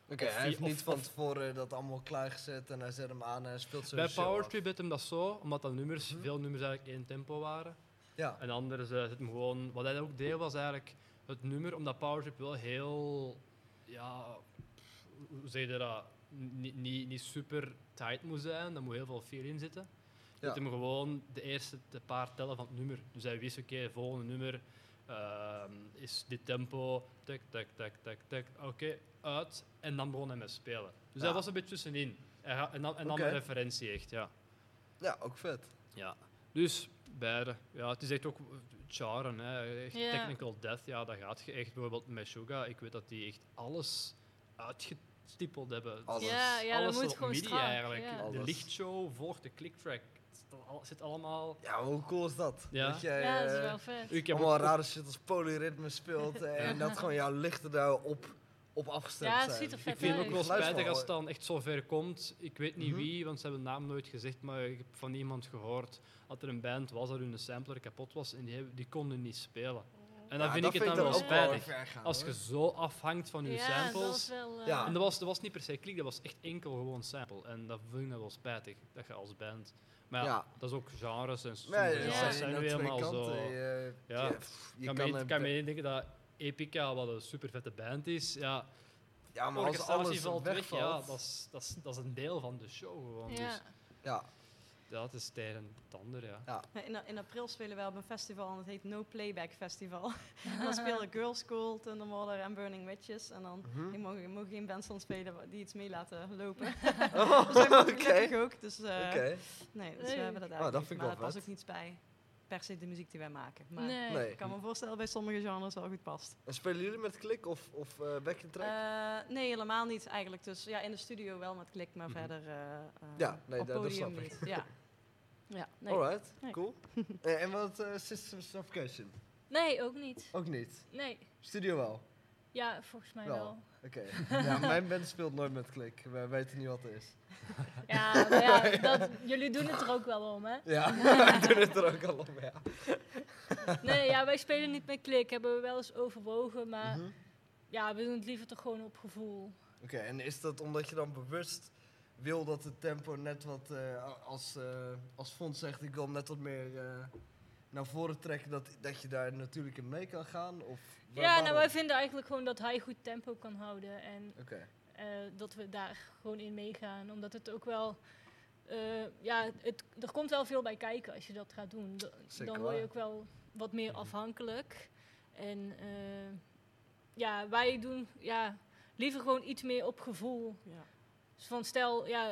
S2: Oké, hij heeft niet van tevoren dat allemaal klaargezet en hij zet hem aan en hij speelt zo
S1: Bij
S2: show
S1: Power
S2: af.
S1: Trip deed hem dat zo, omdat dat nummers,
S2: Mhm.
S1: veel nummers eigenlijk één tempo waren.
S2: Ja.
S1: En anders eh, zet hem gewoon, wat hij ook deed was eigenlijk het nummer, omdat Power Trip wel heel, ja, hoe zeg je dat, niet, niet, niet super tight moet zijn, daar moet heel veel feel in zitten.
S2: Ja.
S1: Zet hem gewoon de eerste de paar tellen van het nummer. Dus hij wist, oké, volgende nummer ehm, is dit tempo, tak, tak, tak, tak, tak, oké, uit. En dan begon hij met spelen. Dus
S2: Ja.
S1: hij was een beetje tussenin. En dan, en dan een referentie echt, ja.
S2: Ja, ook vet.
S1: Ja, dus beide. Ja, het is echt ook charen, hè. Echt
S3: Ja.
S1: technical death, ja, dat gaat je echt. Bijvoorbeeld met Suga, ik weet dat die echt alles uitgestippeld hebben.
S2: Alles.
S3: Ja, ja dat
S1: alles
S3: moet
S1: op
S3: gewoon
S1: MIDI eigenlijk.
S3: Ja.
S1: De lichtshow volgt de clicktrack. Het zit al- zit allemaal...
S2: Ja, hoe cool is dat?
S1: Ja.
S2: Dat jij
S3: ja, dat is
S2: eh,
S3: wel vet.
S1: Ik heb
S2: allemaal
S1: ook-
S2: rare shit als polyritme speelt eh, en dat gewoon jouw lichten daarop op afgestemd
S3: Ja, het
S2: zijn.
S3: ziet er vet
S1: Ik vind het ook wel spijtig als het
S2: eh,
S1: dan echt zo ver komt. Ik weet niet
S2: Mhm.
S1: wie, want ze hebben de naam nooit gezegd, maar ik heb van iemand gehoord dat er een band was dat hun sampler kapot was en die, hebben- die konden niet spelen. En dan
S2: ja,
S1: vind
S2: dat
S1: ik het dan wel spijtig.
S2: gaan,
S1: Als je zo afhangt van je
S3: ja, dat
S1: samples.
S3: wel... eh,
S2: Ja.
S1: En dat was, dat was niet per se klik, dat was echt enkel gewoon sample. En dat vind ik dat wel spijtig, dat je als band. Maar ja,
S2: Ja.
S1: dat is ook genres en
S2: Nee,
S1: sommige
S2: dat
S1: genres
S2: zijn
S1: zijn nu helemaal zo.
S2: Je,
S1: Ja.
S2: je,
S1: kan,
S2: kan,
S1: me denken dat Epica, wat een super vette band is, ja,
S2: ja, maar als alles
S1: valt weg,
S2: wegvalt,
S1: ja, dat is, dat, is, dat is een deel van de show gewoon.
S3: ja.
S1: Dus
S2: ja,
S1: ja, het is tegen het ander, ja.
S2: ja.
S4: In, in april spelen wij op een festival en het heet No Playback Festival. en dan spelen Girls School, Thundermother en Burning Witches. En dan
S2: Mhm.
S4: je mogen, mogen geen bands dan spelen die iets mee laten lopen.
S2: Oh,
S4: dus mogen
S2: oké.
S4: gelukkig ook. Dus, eh,
S2: Oké.
S4: nee, dus we hebben dat
S2: Oh,
S4: eigenlijk
S2: dat vind ik
S4: Maar
S2: wel
S4: dat ook niet bij per se de muziek die wij maken. Maar
S3: Nee.
S2: Nee.
S4: ik kan me voorstellen dat bij sommige genres wel goed past.
S2: En spelen jullie met klik of, of eh back and track?
S4: Eh, nee, helemaal niet eigenlijk. Dus ja, in de studio wel met klik, maar
S2: Mhm.
S4: verder eh, eh,
S2: Ja, nee,
S4: op
S2: dat- dat
S4: podium niet. Ja. ja, nee.
S2: Alright,
S4: Nee.
S2: cool. Eh, en wat uh, Systems of Cushion?
S3: Nee, ook niet.
S2: Ook niet.
S3: Nee.
S2: Studio wel.
S3: Ja, volgens mij
S2: Wel.
S3: wel.
S2: Oké. ja, mijn band speelt nooit met klik. Wij weten niet wat het is.
S3: Ja, maar ja, dat, jullie doen het er ook wel om, hè?
S2: Ja, wij doen het er ook al om, ja.
S3: Nee, ja, wij spelen niet met klik. Hebben we wel eens overwogen, maar
S2: Mhm.
S3: ja, we doen het liever toch gewoon op gevoel.
S2: Oké, en is dat omdat je dan bewust wil dat het tempo net wat, eh, als, eh als Fons zegt, ik wil net wat meer eh, naar voren trekken, dat, dat je daar natuurlijk in mee kan gaan? Of
S3: Ja, nou wij vinden eigenlijk gewoon dat hij goed tempo kan houden. En
S2: Oké.
S3: eh, dat we daar gewoon in meegaan. Omdat het ook wel... eh, ja, het, er komt wel veel bij kijken als je dat gaat doen. D-
S2: Zeker
S3: dan word je ook wel wat meer afhankelijk. En eh, ja, wij doen ja, liever gewoon iets meer op gevoel.
S4: Ja.
S3: Dus van stel, ja,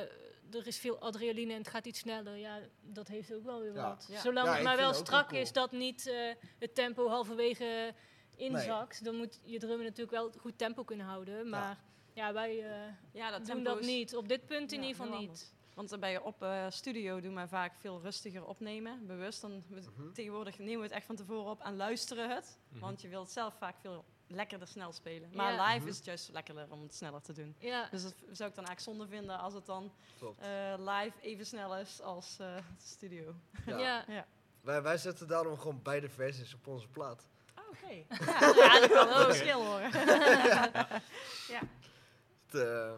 S3: er is veel adrenaline en het gaat iets sneller. Ja, dat heeft ook wel weer
S2: Ja.
S3: wat.
S4: Ja.
S3: Zolang
S2: Ja,
S3: het maar wel strak is dat niet eh, het tempo halverwege inzakt. Dan moet je drummer natuurlijk wel goed tempo kunnen houden. Maar ja, wij eh,
S4: Ja, dat
S3: doen dat niet. Op dit punt in
S4: Ja,
S3: ieder geval niet.
S4: Want dan ben je op eh, studio doen wij vaak veel rustiger opnemen, bewust. Dan we-
S2: Mhm.
S4: tegenwoordig nemen we het echt van tevoren op en luisteren het.
S1: Mhm.
S4: Want je wilt zelf vaak veel lekkerder snel spelen. Maar
S3: Ja.
S4: live
S2: Mhm.
S4: is het juist lekkerder om het sneller te doen.
S3: Ja,
S4: Dus dat zou ik dan eigenlijk zonde vinden als het dan eh, live even snel is als eh, studio.
S2: Ja.
S3: ja.
S4: Ja.
S2: Wij, wij zetten daarom gewoon beide versies op onze plaat.
S4: Ah, Oké. Ja, ja, dat kan wel een verschil horen. ja.
S2: Het, eh,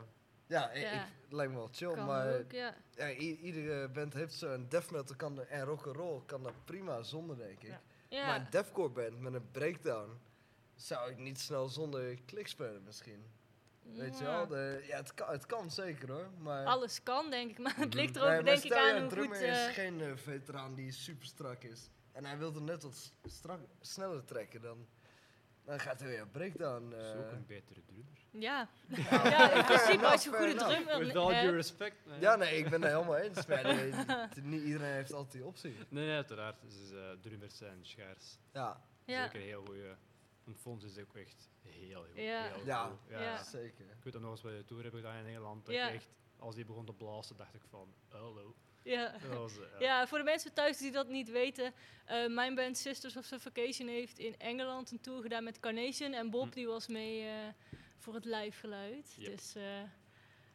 S2: ja, ik,
S3: Ja.
S2: ik- het lijkt me wel chill,
S3: kan
S2: maar
S3: ook, ja.
S2: iedere band heeft zo'n death metal kan, er- en rock and roll kan dat prima zonder, denk ik.
S4: Ja.
S3: Ja.
S2: Maar een deathcore band met een breakdown zou ik niet snel zonder klik spelen misschien. Weet je
S3: Ja.
S2: wel? De, ja, het kan, het kan zeker hoor, maar...
S3: Alles kan, denk ik. Maar het ligt er
S2: Nee,
S3: denk ik, aan
S2: een
S3: hoe
S2: drummer
S3: goed...
S2: is
S3: eh,
S2: geen eh, veteraan die super strak is. En hij wil er net wat strak, sneller trekken, dan, dan gaat hij weer een breakdown.
S1: Dat is ook
S2: eh.
S1: een betere drummer.
S3: Ja. ja, in principe als je een goede drummer
S1: With all due respect. nee.
S2: Ja, nee, ik ben het helemaal eens. Maar nee, niet iedereen heeft altijd die optie.
S1: Nee, nee, uiteraard. Dus, eh, drummers zijn schaars.
S2: Ja,
S3: Ja.
S1: Zeker heel goeie. En Fons is ook echt heel, heel,
S3: Ja.
S1: heel
S2: Ja.
S1: goed.
S3: Ja.
S2: zeker.
S1: Ik weet dat nog eens bij de tour heb gedaan in Nederland. Dat echt, als die begon te blazen, dacht ik van, hallo.
S3: Ja.
S1: Dat was, eh,
S3: Ja, voor de mensen thuis die dat niet weten. eh, mijn band Sisters of Suffocation heeft in Engeland een tour gedaan met Carnation. En Bob
S1: Hm.
S3: die was mee eh, voor het live geluid.
S1: Yep.
S3: Dus eh,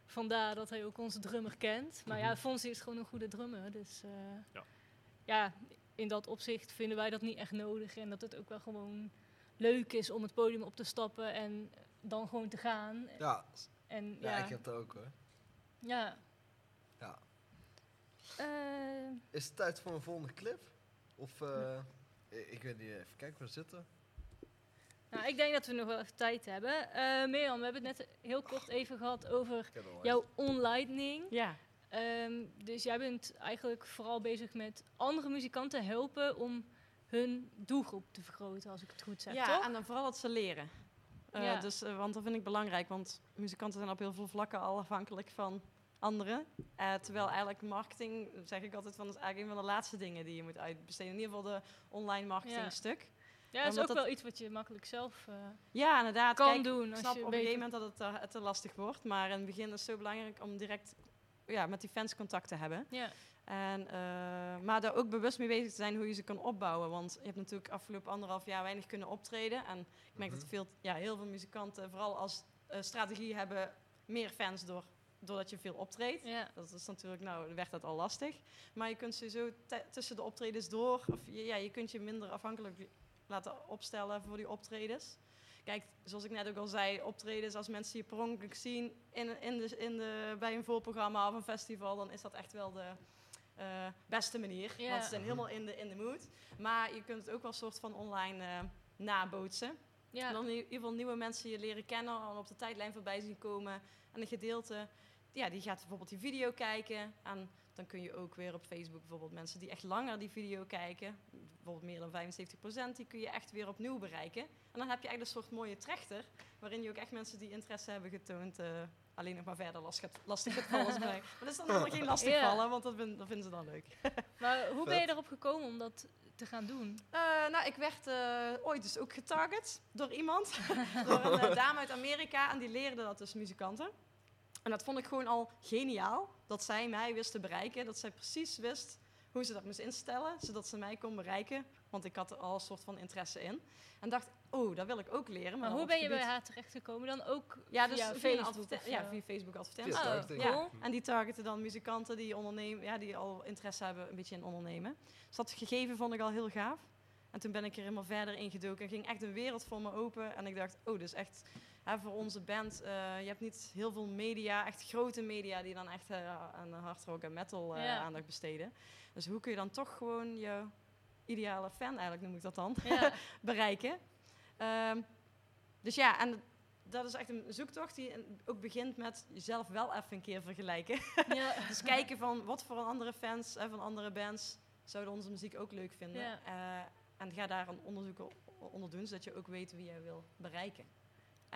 S3: vandaar dat hij ook onze drummer kent. Maar ja,
S1: Mhm.
S3: Fonsi is gewoon een goede drummer. Dus eh,
S1: Ja.
S3: ja, in dat opzicht vinden wij dat niet echt nodig. En dat het ook wel gewoon leuk is om het podium op te stappen en dan gewoon te gaan.
S2: Ja,
S3: En
S2: ja,
S3: ja,
S2: ik heb het ook hoor.
S3: ja.
S2: Ja.
S3: Eh,
S2: Is het tijd voor een volgende clip? Of, eh, ik, ik weet niet, even kijken waar we zitten.
S3: Nou, ik denk dat we nog wel even tijd hebben. Eh Mirjam, we hebben het net heel kort even gehad over
S2: er
S3: jouw onlightning.
S4: Ja.
S3: Ehm, dus jij bent eigenlijk vooral bezig met andere muzikanten helpen om hun doelgroep te vergroten, als ik het goed zeg,
S4: ja,
S3: toch?
S4: en dan vooral dat ze leren. Eh,
S3: Ja.
S4: dus, want dat vind ik belangrijk, want muzikanten zijn op heel veel vlakken al afhankelijk van anderen. Eh, terwijl eigenlijk marketing, zeg ik altijd, van, is eigenlijk een van de laatste dingen die je moet uitbesteden. In ieder geval de online marketing
S3: Ja.
S4: stuk.
S3: Ja, dat is
S4: Omdat
S3: ook
S4: dat-
S3: wel iets wat je makkelijk zelf eh,
S4: Ja, inderdaad.
S3: kan
S4: Kijk,
S3: doen.
S4: Ik
S3: Als
S4: snap
S3: je
S4: op een gegeven moment dat het te, te lastig wordt. Maar in het begin is het zo belangrijk om direct ja, met die fans contact te hebben.
S3: Ja.
S4: En, eh, maar daar ook bewust mee bezig te zijn hoe je ze kan opbouwen. Want je hebt natuurlijk afgelopen anderhalf jaar weinig kunnen optreden. En ik merk dat veel, ja, heel veel muzikanten, vooral als eh, strategie hebben, meer fans door, doordat je veel optreedt.
S3: Ja.
S4: Dat is natuurlijk, nou, werd dat al lastig. Maar je kunt sowieso tussen de optredens door, of je, ja, je kunt je minder afhankelijk laten opstellen voor die optredens. Kijk, zoals ik net ook al zei, optredens als mensen je per ongeluk zien in, in de, in de, bij een voorprogramma of een festival, dan is dat echt wel de eh, beste manier. Want ze zijn helemaal in de, in de mood. Maar je kunt het ook wel een soort van online eh, nabootsen.
S3: Ja.
S4: En dan in ieder geval nieuwe mensen je leren kennen en op de tijdlijn voorbij zien komen. En een gedeelte, ja, die gaat bijvoorbeeld die video kijken. En dan kun je ook weer op Facebook bijvoorbeeld mensen die echt langer die video kijken, bijvoorbeeld meer dan 75%, die kun je echt weer opnieuw bereiken. En dan heb je eigenlijk een soort mooie trechter, waarin je ook echt mensen die interesse hebben getoond, eh, alleen nog maar verder last gaat, lastig gaat vallen. als mij. Maar dat is dan helemaal geen lastig
S3: Ja.
S4: vallen, want dat, vind- dat vinden ze dan leuk.
S3: Maar hoe ben je erop gekomen om dat te gaan doen?
S4: Eh, nou, ik werd eh, ooit dus ook getarget door iemand. door een dame uit Amerika. En die leerde dat dus muzikanten. En dat vond ik gewoon al geniaal. Dat zij mij wist te bereiken. Dat zij precies wist hoe ze dat moest instellen. Zodat ze mij kon bereiken. Want ik had er al een soort van interesse in. En dacht, oh, dat wil ik ook leren.
S3: Maar hoe ben je bij haar terechtgekomen? Dan ook
S4: ja, dus
S3: via Facebook
S4: ja, via Facebook advertenties.
S3: Oh,
S2: targeting.
S4: Ja,
S3: cool.
S4: en die targeten dan muzikanten die ondernemen, ja, die al interesse hebben een beetje in ondernemen. Dus dat gegeven vond ik al heel gaaf. En toen ben ik er helemaal verder in gedoken en ging echt een wereld voor me open. En ik dacht, oh, dus echt hè, voor onze band, eh, je hebt niet heel veel media, echt grote media die dan echt eh, aan hardrock en metal eh,
S3: Ja.
S4: aandacht besteden. Dus hoe kun je dan toch gewoon je ideale fan, eigenlijk noem ik dat dan,
S3: Ja.
S4: bereiken? Ehm, dus ja, en dat is echt een zoektocht die ook begint met jezelf wel even een keer vergelijken.
S3: Ja.
S4: dus kijken van wat voor andere fans en van andere bands zouden onze muziek ook leuk vinden.
S3: Ja.
S4: En ga daar een onderzoek onder doen, zodat je ook weet wie jij wil bereiken.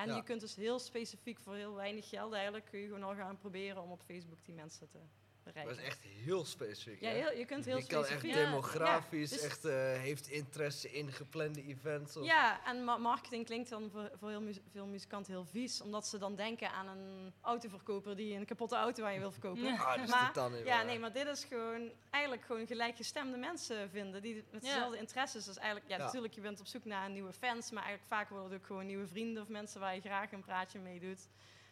S4: En
S2: Ja.
S4: je kunt dus heel specifiek voor heel weinig geld eigenlijk, kun je gewoon al gaan proberen om op Facebook die mensen te
S2: Dat
S4: bereiken.
S2: is echt heel specifiek.
S4: Ja, heel- je kunt heel
S2: Je kan echt
S4: specifiek.
S2: demografisch,
S4: Ja, dus-
S2: echt eh, heeft interesse in geplande events. Of
S4: Ja, en ma- marketing klinkt dan voor, voor heel mu- veel muzikanten heel vies, omdat ze dan denken aan een autoverkoper die een kapotte auto aan je wil verkopen.
S3: Ja.
S2: Ah, dat is
S4: maar,
S2: niet
S4: ja, nee, maar dit is gewoon eigenlijk gewoon gelijkgestemde mensen vinden die met
S3: Ja.
S4: dezelfde interesses. Dus eigenlijk, ja,
S2: Ja.
S4: natuurlijk, je bent op zoek naar nieuwe fans, maar eigenlijk vaak worden het ook gewoon nieuwe vrienden of mensen waar je graag een praatje mee doet.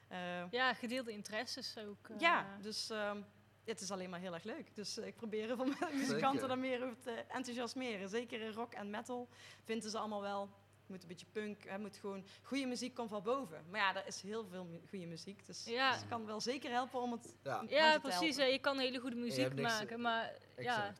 S4: Eh,
S3: ja, gedeelde interesses ook. eh.
S4: ja, dus ehm, het is alleen maar heel erg leuk. Dus eh, ik probeer veel muzikanten daar meer over te enthousiasmeren. Zeker in rock en metal vinden ze allemaal wel. Moet een beetje punk, hè, moet gewoon goede muziek komt van boven. Maar ja, er is heel veel mu- goede muziek, dus
S3: Ja.
S4: het kan wel zeker helpen om het.
S2: Ja.
S4: mensen
S3: Ja,
S4: te
S3: precies.
S4: helpen.
S3: Je kan hele goede muziek maken, maar ja,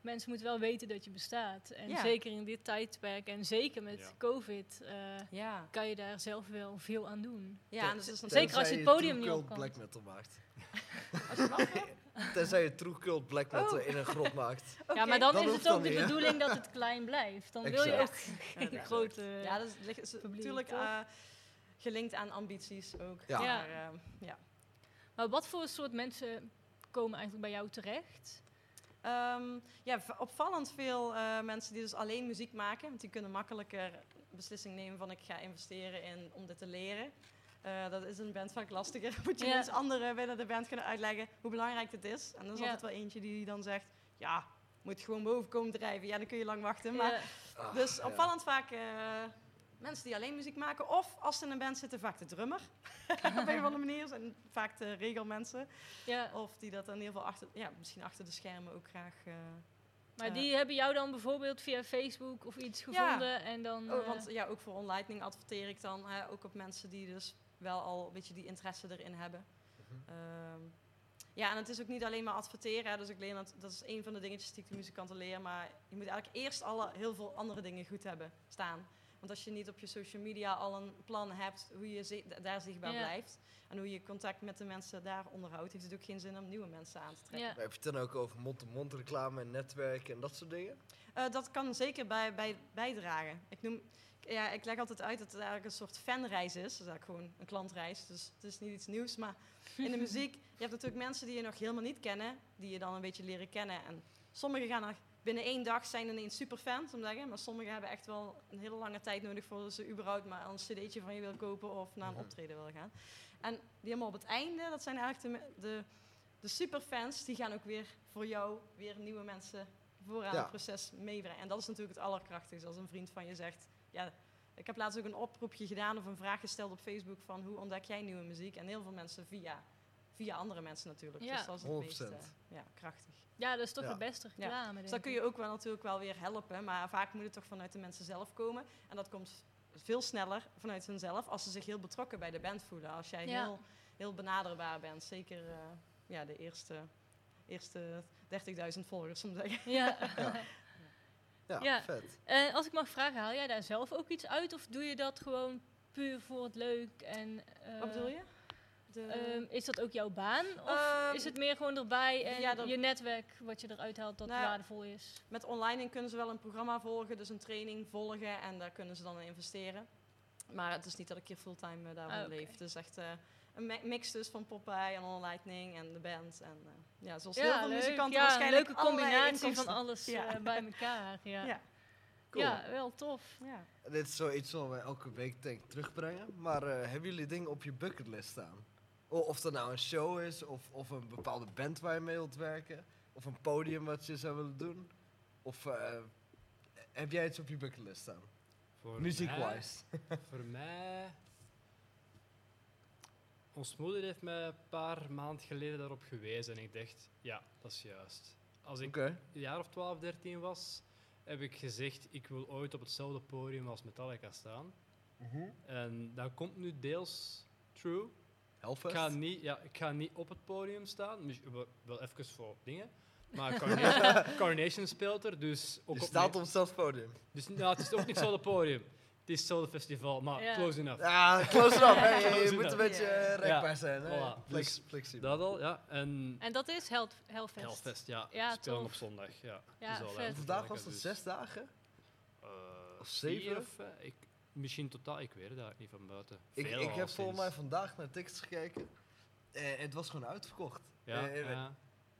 S3: mensen moeten wel weten dat je bestaat. En
S4: Ja.
S3: zeker in dit tijdperk en zeker met
S1: Ja.
S3: COVID eh,
S4: Ja,
S3: kan je daar zelf wel veel aan doen.
S4: ja en dus dat is
S3: Zeker als je het podium niet op kan.
S2: black metal maakt.
S4: als je.
S2: Tenzij je true cult black metal
S4: Oh.
S2: in een grot maakt.
S3: Ja, maar dan,
S2: Dan
S3: is het ook de bedoeling dat het klein blijft. Dan wil je ook
S4: Ja,
S3: grote...
S4: Ja, dat is, natuurlijk
S3: toch?
S4: eh, gelinkt aan ambities ook.
S2: Ja.
S3: Ja.
S4: Maar, eh, ja.
S3: Maar wat voor soort mensen komen eigenlijk bij jou terecht?
S4: Ehm, ja, opvallend veel eh, mensen die dus alleen muziek maken. Want die kunnen makkelijker beslissing nemen van ik ga investeren in om dit te leren. Eh, dat is een band vaak lastiger. Moet je eens anderen binnen de band kunnen uitleggen hoe belangrijk dit is. En dan is altijd wel eentje die dan zegt, ja, moet gewoon boven komen drijven. Ja, dan kun je lang wachten. Maar.
S2: Ah,
S4: dus opvallend vaak eh, mensen die alleen muziek maken. Of als ze in een band zitten, vaak de drummer. Op een of andere manier zijn vaak de regelmensen.
S3: ja.
S4: Of die dat in ieder geval achter, ja, misschien achter de schermen ook graag... eh,
S3: Maar die hebben jou dan bijvoorbeeld via Facebook of iets
S4: Ja.
S3: gevonden en dan...
S4: Oh, want ja, ook voor OnLightning adverteer ik dan hè, ook op mensen die dus wel al een beetje die interesse erin hebben. Ehm, ja, en het is ook niet alleen maar adverteren. Hè, dus ik leer dat, dat is een van de dingetjes die ik de muzikanten leer. Maar je moet eigenlijk eerst alle, heel veel andere dingen goed hebben staan. Want als je niet op je social media al een plan hebt hoe je zi- daar zichtbaar
S3: Ja.
S4: blijft. En hoe je contact met de mensen daar onderhoudt, heeft het ook geen zin om nieuwe mensen aan te trekken.
S3: ja.
S2: Heb je het dan ook over mond-to-mond reclame en netwerken en dat soort dingen?
S4: Eh, dat kan zeker bij, bij bijdragen. Ik, noem, ja, ik leg altijd uit dat het eigenlijk een soort fanreis is. Dat is eigenlijk gewoon een klantreis, dus het is niet iets nieuws. Maar in de muziek, je hebt natuurlijk mensen die je nog helemaal niet kennen, die je dan een beetje leren kennen. En sommigen gaan er binnen één dag zijn ineens superfans, om te zeggen. Maar sommigen hebben echt wel een hele lange tijd nodig voordat ze überhaupt maar een cd'tje van je willen kopen of naar een
S2: Mhm.
S4: optreden willen gaan. En die helemaal op het einde, dat zijn eigenlijk de, de, de superfans, die gaan ook weer voor jou weer nieuwe mensen vooraan
S2: Ja.
S4: het proces meebrengen. En dat is natuurlijk het allerkrachtigste als een vriend van je zegt, ja, ik heb laatst ook een oproepje gedaan of een vraag gesteld op Facebook van hoe ontdek jij nieuwe muziek? En heel veel mensen via, via andere mensen natuurlijk.
S3: Ja.
S4: Dus dat is het
S2: 100%.
S4: meest eh, ja, krachtig.
S3: ja, dat is toch
S2: Ja.
S3: de beste reclame,
S4: Dus
S3: denk
S4: dan kun je ook wel natuurlijk wel weer helpen, maar vaak moet het toch vanuit de mensen zelf komen. En dat komt veel sneller vanuit hunzelf als ze zich heel betrokken bij de band voelen. Als jij
S3: Ja.
S4: heel, heel benaderbaar bent, zeker eh, ja, de eerste, eerste 30.000 volgers, om te zeggen.
S3: Ja.
S2: Ja,
S3: Ja.
S2: vet.
S3: En als ik mag vragen, haal jij daar zelf ook iets uit of doe je dat gewoon puur voor het leuk? En, eh,
S4: Wat bedoel je? De,
S3: ehm, is dat ook jouw baan? Of
S4: Ehm,
S3: is het meer gewoon erbij en
S4: ja, dat-
S3: je netwerk wat je eruit haalt dat
S4: Nou,
S3: waardevol is?
S4: Met online kunnen ze wel een programma volgen, dus een training volgen en daar kunnen ze dan in investeren. Maar het is niet dat ik hier fulltime eh, daarvan
S3: Ah, oké.
S4: leef. Het is echt eh, een mi- mix dus van Popeye en OnLightning en de band. En uh, ja, zoals
S3: Ja,
S4: heel veel
S3: leuk.
S4: muzikanten
S3: Ja, een
S4: waarschijnlijk
S3: leuke combinatie van alles
S4: Ja.
S3: eh, bij elkaar. Ja.
S4: Ja.
S2: Cool.
S3: ja, wel tof.
S4: Ja.
S2: Dit is zoiets wat we elke week denk terugbrengen. Maar eh, hebben jullie dingen op je bucketlist staan? O- of dat nou een show is, of, of een bepaalde band waar je mee wilt werken, of een podium wat je zou willen doen? Of eh, heb jij iets op je bucketlist staan?
S1: Voor
S2: Muziek-wise.
S1: Voor mij... Ons moeder heeft mij een paar maanden geleden daarop gewezen en ik dacht, ja, dat is juist. Als ik
S2: Oké.
S1: een jaar of 12, 13 was, heb ik gezegd, ik wil ooit op hetzelfde podium als Metallica staan. En dat komt nu deels true. Ik ga, niet, ja, ik ga niet op het podium staan, mis- wel- even voor dingen. Maar Carnation, Carnation speelt er, dus ook
S2: Je staat op hetzelfde podium.
S1: dus nou, het is ook niet hetzelfde podium. Het is hetzelfde festival, maar close enough.
S2: Ja, close enough. hè. Je
S1: Close
S2: moet een beetje eh, rekbaar zijn. Hè?
S1: Voilà,
S2: Flex-
S1: dus
S2: flexibel.
S1: dat al, ja. En
S3: En dat is Hel Hellfest.
S1: Hellfest, ja.
S3: Ja,
S1: Spelen
S3: tof.
S1: op zondag, ja.
S3: Ja,
S2: Vandaag was
S1: dus,
S2: het zes dagen?
S1: eh,
S2: Of zeven?
S1: of, eh, ik, misschien totaal, ik weet het eigenlijk niet van buiten.
S2: Ik,
S1: Veel
S2: ik heb
S1: al
S2: volgens mij vandaag naar tickets gekeken. En het was gewoon uitverkocht.
S1: Ja,
S2: Eh, eh,
S1: ja.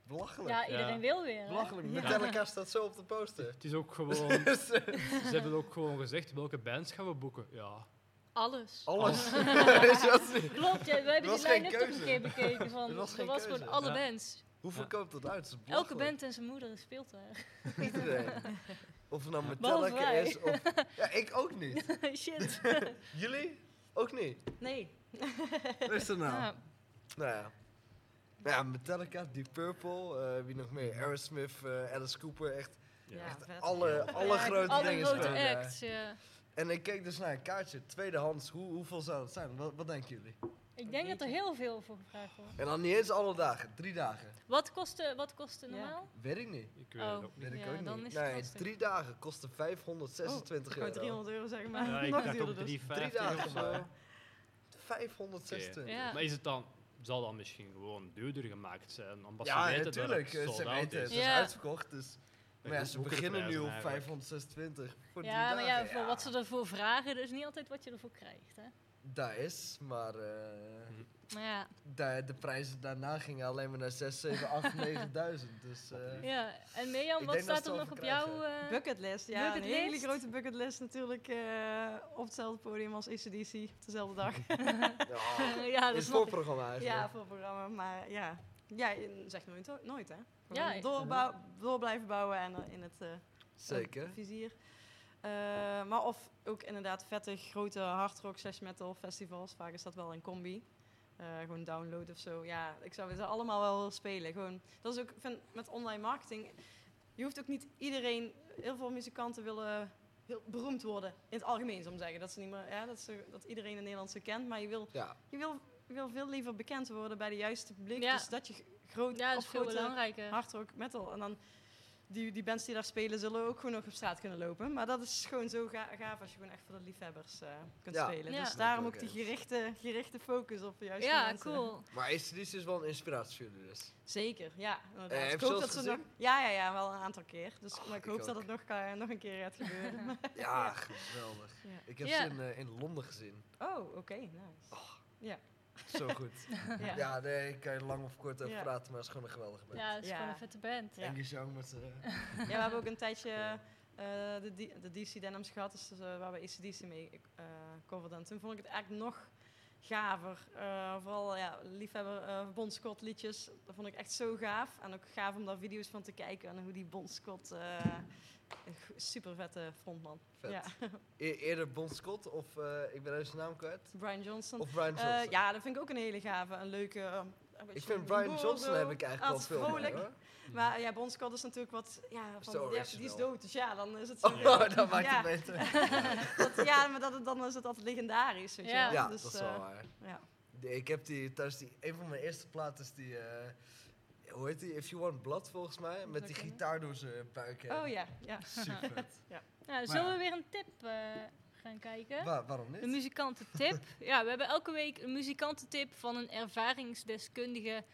S2: Belachelijk.
S3: Ja, iedereen
S1: Ja.
S3: wil weer. hè?
S2: Belachelijk.
S3: Ja.
S2: Metallica staat zo op de poster.
S1: Het is ook gewoon...
S2: Dus, eh,
S1: Ze hebben ook gewoon gezegd, welke bands gaan we boeken? Ja.
S3: Alles.
S2: Alles.
S3: Klopt, ja, we hebben die lijn ook nog een keer bekeken. Van,
S2: Er was
S3: er gewoon alle
S1: Ja.
S3: bands.
S2: Hoe
S1: Ja.
S2: verkoopt dat uit?
S3: Elke band en zijn moeder speelt daar.
S2: Iedereen. Of het nou Metallica is of... Ja, ik ook niet.
S3: Shit.
S2: Jullie? Ook niet.
S4: Nee.
S2: Wat is er nou?
S3: Ja.
S2: Nou ja. Ja, Metallica, Deep Purple, eh, wie nog meer? Aerosmith, eh, Alice Cooper, echt
S4: Ja,
S2: Echt alle, alle
S3: Ja,
S2: grote
S3: alle
S2: dingen
S3: grote
S2: spelen daar.
S3: acts, ja.
S2: En ik keek dus naar een kaartje, tweedehands, hoe, hoeveel zou dat zijn? Wat, wat denken jullie?
S3: Ik denk dat er heel veel voor gevraagd wordt.
S2: En dan niet eens alle dagen, drie dagen.
S3: Wat kostte, wat kostte
S4: Ja.
S3: normaal?
S2: Weet ik niet.
S1: Ik weet
S3: Oh.
S1: het ook niet.
S2: Weet ik
S3: Ja,
S2: ook
S3: dan
S2: niet.
S3: is het
S2: nee, drie dagen kostte 526
S4: Gewoon
S2: euro.
S4: 300 euro zeg maar.
S1: Ja, ik
S4: Nog
S1: dacht
S4: duurder
S1: ook
S4: dus.
S1: 350
S2: dagen
S1: of zo.
S2: maar. 526.
S3: Ja.
S1: Maar is het dan, zal dan misschien gewoon duurder gemaakt zijn? Omdat
S2: Ja,
S1: ze weten
S2: natuurlijk.
S1: dat het
S2: Ze weten, het
S1: is.
S2: is
S3: Ja.
S2: uitverkocht. Dus. Maar ja, ze beginnen nu op
S1: eigenlijk?
S2: 526 voor drie
S3: Ja, maar ja, voor wat ze ervoor vragen, dat is niet altijd wat je ervoor krijgt. Hè?
S2: Daar is, maar eh,
S3: Maar ja,
S2: daar, de prijzen daarna gingen alleen maar naar 6, 7, 8, 9000. Dus eh,
S3: ja. en Mirjam, wat
S2: dat
S3: staat er nog op jouw... eh,
S4: Bucketlist, ja. Een hele grote bucketlist natuurlijk eh, op hetzelfde podium als ACDC op dezelfde dag.
S2: ja,
S3: ja, dat is
S2: voorprogramma eigenlijk.
S4: ja, voor het programma. Maar ja, ja je zegt nooit, nooit hè.
S3: Ja,
S4: doorbouw, door blijven bouwen en in het eh,
S2: Zeker.
S4: vizier. Eh, maar of ook inderdaad vette grote hardrock slash metal festivals. Vaak is dat wel een combi. Eh, gewoon download of zo. Ja, ik zou het allemaal wel willen spelen. Gewoon, dat is ook vind, met online marketing. Je hoeft ook niet iedereen. Heel veel muzikanten willen heel beroemd worden in het algemeen, zou ik zeggen. Dat, ze niet meer, ja, dat, ze, dat iedereen in Nederland ze kent. Maar je wil,
S2: Ja.
S4: je wil, je wil veel liever bekend worden bij de juiste publiek.
S3: Ja.
S4: Dus dat je groot
S3: Ja, dat is veel
S4: grote
S3: belangrijker.
S4: hardrock metal. En dan die, die bands die daar spelen zullen ook gewoon nog op straat kunnen lopen. Maar dat is gewoon zo ga- gaaf als je gewoon echt voor de liefhebbers eh, kunt
S2: Ja.
S4: spelen.
S3: Ja.
S4: Dus daarom
S2: ook
S4: die gerichte, gerichte focus op de juiste
S3: Ja,
S4: mensen.
S3: cool.
S2: Maar is wel een inspiratie voor jullie dus.
S4: Zeker, ja.
S2: heb
S4: ik hoop dat ze nog... Ja, ja, ja, wel een aantal keer. Dus,
S2: Oh,
S4: maar ik
S2: ik
S4: hoop dat het nog, ka- nog een keer gaat gebeuren.
S2: Ja, geweldig.
S4: Ja.
S2: Ik heb
S3: Ja.
S2: ze in, eh, in Londen gezien.
S4: oh, oké, nice. Ja.
S2: Zo goed.
S4: Ja.
S2: ja, nee, ik kan er lang of kort over
S4: Ja.
S2: praten, maar het is gewoon een geweldige band.
S3: Ja, dat is
S4: Ja.
S3: gewoon een vette band.
S4: Ja.
S2: Angus Young met z'n...
S4: Ja, we hebben ook een tijdje eh, de, de DC Denims gehad, dus eh, waar we ACDC mee eh coverden. En toen vond ik het eigenlijk nog gaver. Eh, vooral ja, liefhebber eh Bon Scott liedjes, dat vond ik echt zo gaaf. En ook gaaf om daar video's van te kijken en hoe die Bon Scott, eh, een super vette frontman.
S2: Vet.
S4: Ja.
S2: E- eerder Bon Scott of, eh, ik ben even zijn naam kwijt.
S4: Brian Johnson.
S2: Of Brian
S4: Eh,
S2: Johnson.
S4: ja, dat vind ik ook een hele gave, een leuke... eh, een
S2: ik vind Brian Johnson
S4: zo.
S2: heb ik eigenlijk wel veel
S4: vrolijk. Maar ja, Bon Scott is natuurlijk wat... Ja, van, ja, die is dood, dus ja, dan is het...
S2: Oh, dat maakt
S4: ja.
S2: het beter.
S4: dat, ja, maar dat, dan is het altijd legendarisch, weet je
S3: Ja.
S4: wel.
S2: Ja,
S4: Dus,
S2: dat is
S4: eh,
S2: wel waar.
S4: Ja.
S2: Ik heb die thuis, die, een van mijn eerste platen is die, eh, hoe heet die? If You Want Blood volgens mij, met die gitaar door zijn buik heen.
S4: Oh ja, ja.
S2: Super vet.
S3: Nou, zullen we weer een tip eh, gaan kijken?
S2: Wa- waarom
S3: De
S2: niet?
S3: muzikantentip. ja, we hebben elke week een muzikantentip van een ervaringsdeskundige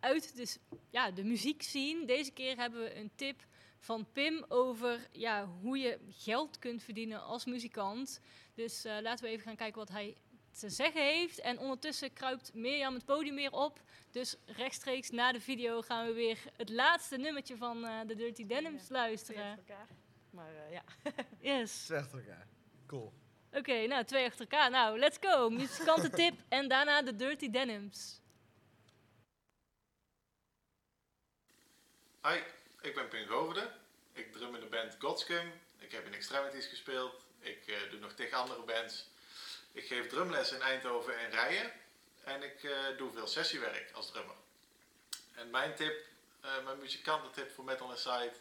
S3: uit de, ja, de muziekscene. Deze keer hebben we een tip van Pim over ja, hoe je geld kunt verdienen als muzikant. Dus eh, laten we even gaan kijken wat hij te zeggen heeft. En ondertussen kruipt Mirjam het podium weer op. Dus rechtstreeks na de video gaan we weer het laatste nummertje van eh, de Dirty Denims
S4: Twee
S3: luisteren.
S4: achter elkaar. Maar eh, ja.
S3: Yes.
S2: Twee achter elkaar. Cool.
S3: Oké, nou, twee achter elkaar. Nou, let's go. Muzikantentip en daarna de Dirty Denims.
S11: Hi, ik ben Pim Goverde. Ik drum in de band Godscum. Ik heb in Extremities gespeeld. Ik eh, doe nog tegen andere bands. Ik geef drumles in Eindhoven en Rijen. En ik eh, doe veel sessiewerk als drummer. En mijn tip, eh, mijn muzikantentip voor Metal Inside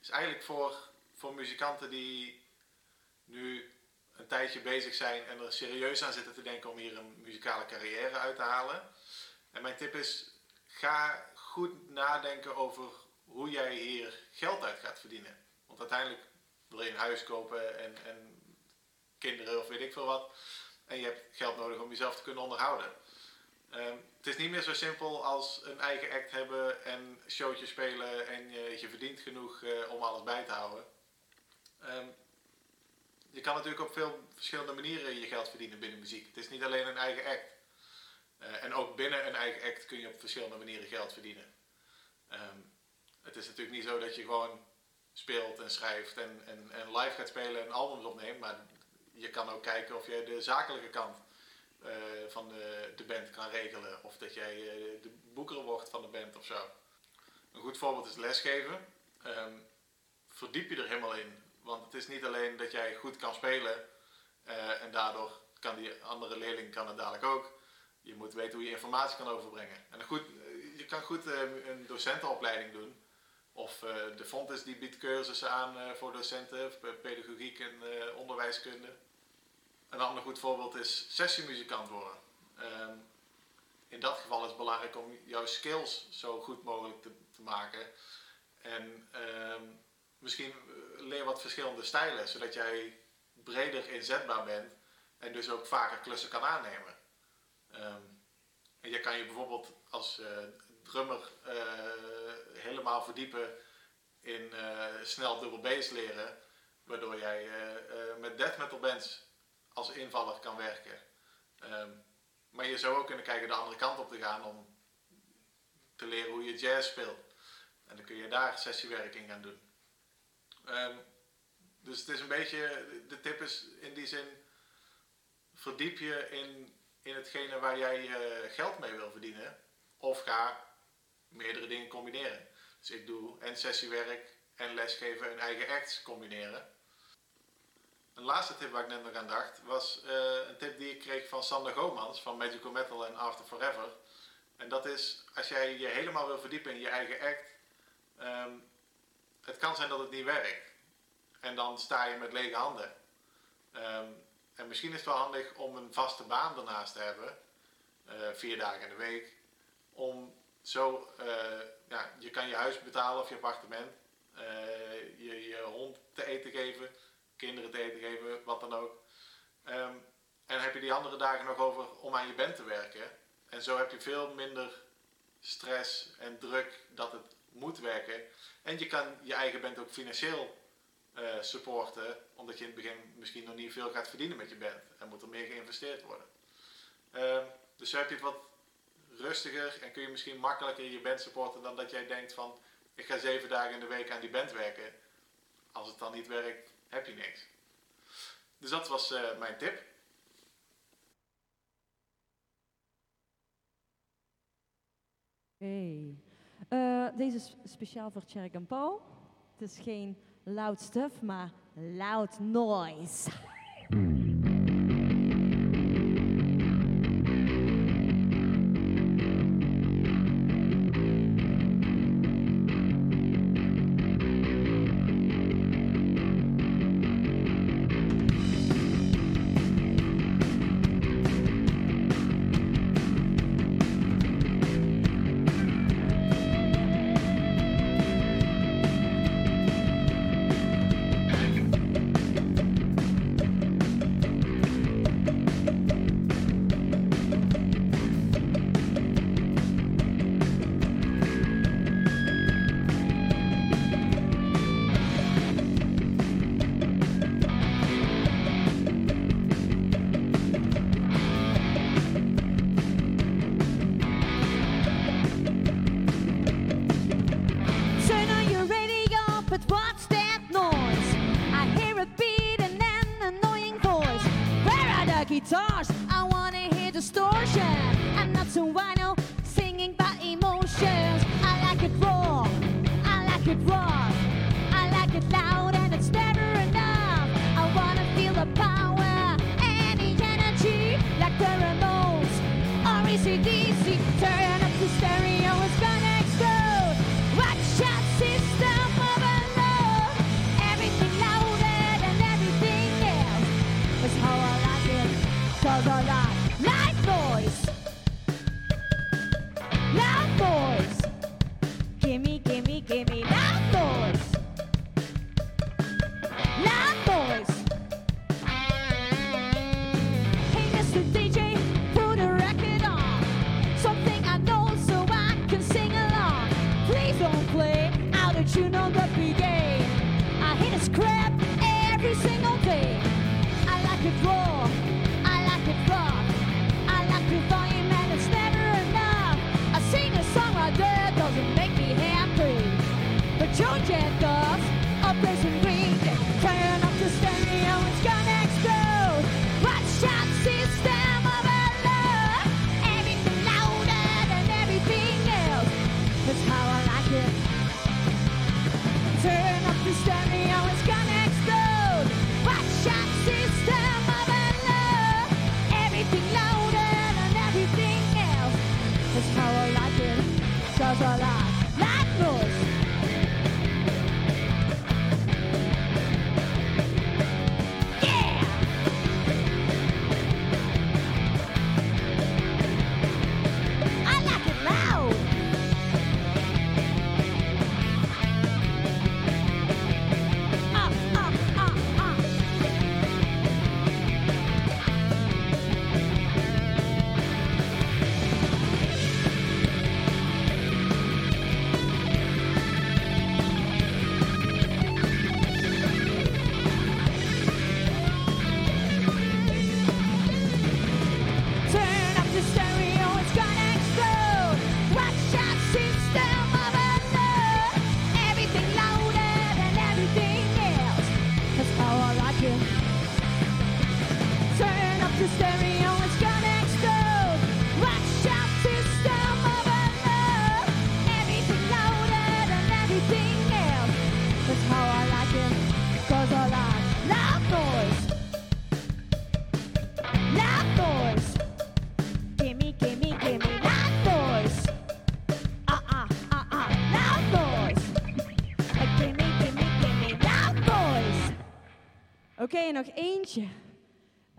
S11: is eigenlijk voor, voor muzikanten die nu een tijdje bezig zijn en er serieus aan zitten te denken om hier een muzikale carrière uit te halen. En mijn tip is, ga goed nadenken over hoe jij hier geld uit gaat verdienen. Want uiteindelijk wil je een huis kopen en, en kinderen of weet ik veel wat. En je hebt geld nodig om jezelf te kunnen onderhouden. Ehm, het is niet meer zo simpel als een eigen act hebben en showtjes spelen en je, je verdient genoeg eh, om alles bij te houden. Ehm, je kan natuurlijk op veel verschillende manieren je geld verdienen binnen muziek. Het is niet alleen een eigen act. Eh, en ook binnen een eigen act kun je op verschillende manieren geld verdienen. Ehm, het is natuurlijk niet zo dat je gewoon speelt en schrijft en, en, en live gaat spelen en albums opneemt, maar je kan ook kijken of je de zakelijke kant eh, van de, de band kan regelen. Of dat jij eh, de boeker wordt van de band of zo. Een goed voorbeeld is lesgeven. Ehm, verdiep je er helemaal in. Want het is niet alleen dat jij goed kan spelen eh, en daardoor kan die andere leerling kan het dadelijk ook. Je moet weten hoe je informatie kan overbrengen. En goed, je kan goed een docentenopleiding doen. Of de Fontes die biedt cursussen aan voor docenten, pedagogiek en onderwijskunde. Een ander goed voorbeeld is sessiemuzikant worden. Ehm, in dat geval is het belangrijk om jouw skills zo goed mogelijk te, maken. En ehm, misschien leer wat verschillende stijlen, zodat jij breder inzetbaar bent en dus ook vaker klussen kan aannemen. Ehm, en je kan je bijvoorbeeld als uh, drummer uh, helemaal verdiepen in snel dubbel bass leren, waardoor jij met death metal bands als invaller kan werken. Ehm, maar je zou ook kunnen kijken de andere kant op te gaan om te leren hoe je jazz speelt. En dan kun je daar sessiewerk in gaan doen. Ehm, dus het is een beetje, de tip is in die zin, verdiep je in, in hetgene waar jij je geld mee wil verdienen. Of ga meerdere dingen combineren. Dus ik doe en sessiewerk en lesgeven en eigen acts combineren. Een laatste tip waar ik net nog aan dacht, was uh, een tip die ik kreeg van Sander Gomans van Magical Metal en After Forever. En dat is, als jij je helemaal wil verdiepen in je eigen act, um, het kan zijn dat het niet werkt. En dan sta je met lege handen. Um, en misschien is het wel handig om een vaste baan daarnaast te hebben, uh, vier dagen in de week, om zo, uh, ja, je kan je huis betalen of je appartement, je, je hond te eten geven kinderen te eten geven, wat dan ook. Um, en heb je die andere dagen nog over om aan je band te werken. En zo heb je veel minder stress en druk dat het moet werken. En je kan je eigen band ook financieel uh, supporten, omdat je in het begin misschien nog niet veel gaat verdienen met je band. En moet er meer geïnvesteerd worden. Uh, dus zo heb je het wat rustiger en kun je misschien makkelijker je band supporten dan dat jij denkt van ik ga zeven dagen in de week aan die band werken. Als het dan niet werkt, heb je niks. Dus dat was uh, mijn tip.
S9: Hey. Uh, deze is speciaal voor Cherk en Paul. Het is geen loud stuff, maar loud noise.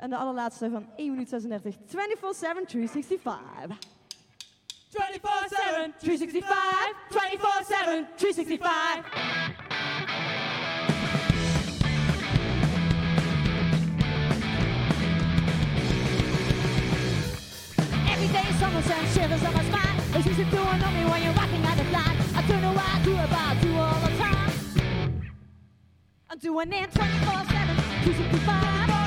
S14: En de allerlaatste van 1 minuut 36. 24-7, 365. 24-7, 365. 24-7, 365.
S9: Every day someone sends shivers on my spine. It's easy to annoy me when you're walking out the blind. I don't know what I do about you all the time. I'm doing it 24 7, 365.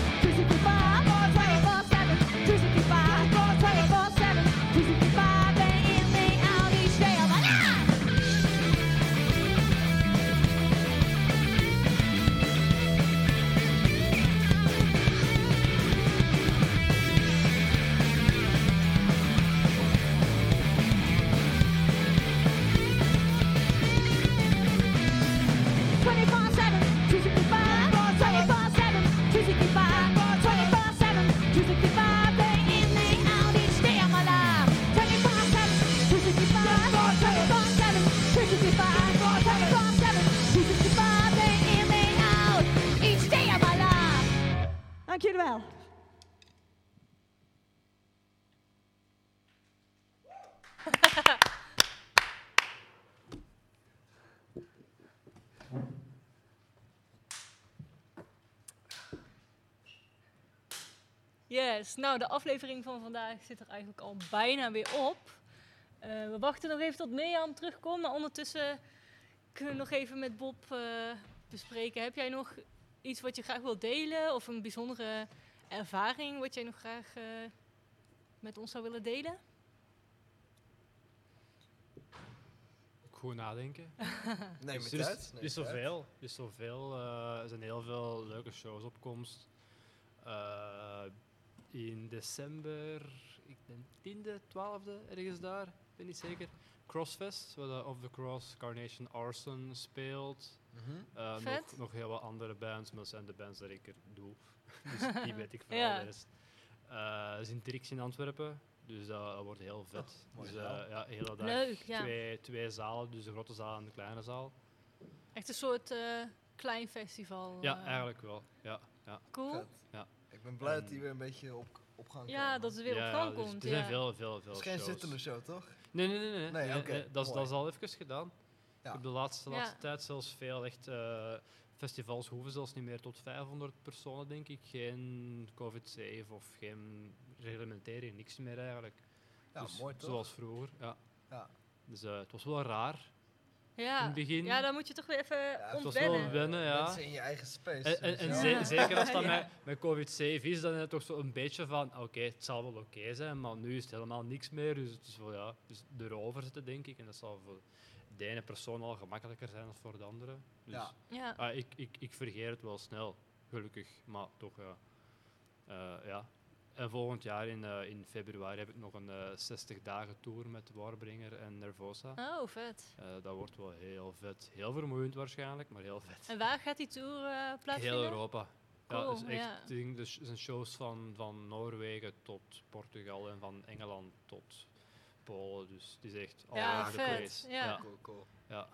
S14: Dank jullie wel.
S3: Yes, nou de aflevering van vandaag zit er eigenlijk al bijna weer op. Eh, we wachten nog even tot Mirjam terugkomt, maar ondertussen kunnen we nog even met Bob eh, bespreken. Heb jij nog iets wat je graag wilt delen of een bijzondere ervaring wat jij nog graag eh, met ons zou willen delen?
S1: Goed nadenken.
S2: Neem
S1: Dus
S2: het
S1: er is-
S2: uit,
S1: Er is zoveel. Er, is zoveel eh, er zijn heel veel leuke shows op komst. Eh, in december, ik denk 10e, 12e, ergens daar, ik ben niet zeker. Crossfest, waar de Of the Cross, Carnation Arson speelt. Eh, nog,
S3: Vet.
S1: nog heel wat andere bands, maar dat zijn de bands dat ik er doe. dus die weet ik vooral
S3: Ja.
S1: de rest. Eh, er is een Trix in Antwerpen, dus dat, dat wordt heel vet.
S2: Oh,
S1: dus eh, ja, hele dag
S3: Leuk, ja.
S1: twee, twee zalen, dus de grote zaal en de kleine zaal.
S3: Echt een soort eh, klein festival.
S1: Ja, eigenlijk wel. Ja, ja.
S3: Cool.
S2: Vet.
S1: Ja.
S2: Ik ben blij dat hij weer een beetje op, op gang
S3: Ja,
S2: komt.
S3: dat het weer op
S1: Ja,
S3: gang
S1: dus
S3: komt.
S1: Er zijn
S3: ja.
S1: veel, veel, veel
S2: Het is geen zittende show, toch?
S1: Nee, nee, nee. nee.
S2: Nee,
S1: Nee,
S2: oké,
S1: nee, dat, is,
S2: mooi.
S1: dat is al even gedaan.
S2: Ja.
S1: Ik heb de laatste,
S3: Ja.
S1: laatste tijd zelfs veel echt... eh, festivals hoeven zelfs niet meer tot 500 personen, denk ik. Geen COVID-safe of geen reglementering, niks meer eigenlijk.
S2: Ja,
S1: Dus
S2: mooi toch?
S1: Zoals vroeger, ja.
S2: Ja.
S1: Dus eh, het was wel raar
S3: Ja.
S1: in het begin.
S3: ja, dan moet je toch weer even
S1: het was
S3: ontwennen.
S1: wel wennen, ja.
S2: Mensen in je eigen space.
S1: En, en, en
S2: Ja.
S1: ze- zeker als dat
S3: Ja.
S1: met, met COVID-safe is, dan is het toch zo een beetje van, oké, het zal wel oké zijn, maar nu is het helemaal niks meer. Dus het is wel, ja, dus erover zitten, denk ik. En dat zal voor de ene persoon al gemakkelijker zijn dan voor de andere. Dus
S2: Ja.
S3: Ja.
S1: ah, ik, ik, ik vergeet het wel snel, gelukkig, maar toch, ja. Eh, ja. En volgend jaar in, eh, in februari heb ik nog een eh 60 dagen tour met Warbringer en Nervosa.
S3: Oh, vet.
S1: Eh, dat wordt wel heel vet. Heel vermoeiend waarschijnlijk, maar heel vet.
S3: En waar gaat die tour eh plaatsvinden?
S1: Heel Europa. ja,
S3: Cool,
S1: dus echt,
S3: ja.
S1: ik denk, dus er zijn shows van, van Noorwegen tot Portugal en van Engeland tot Polen. Dus het is echt all
S3: Ja,
S1: over the
S3: vet,
S1: place.
S3: ja.
S2: Cool, cool.
S1: Ja.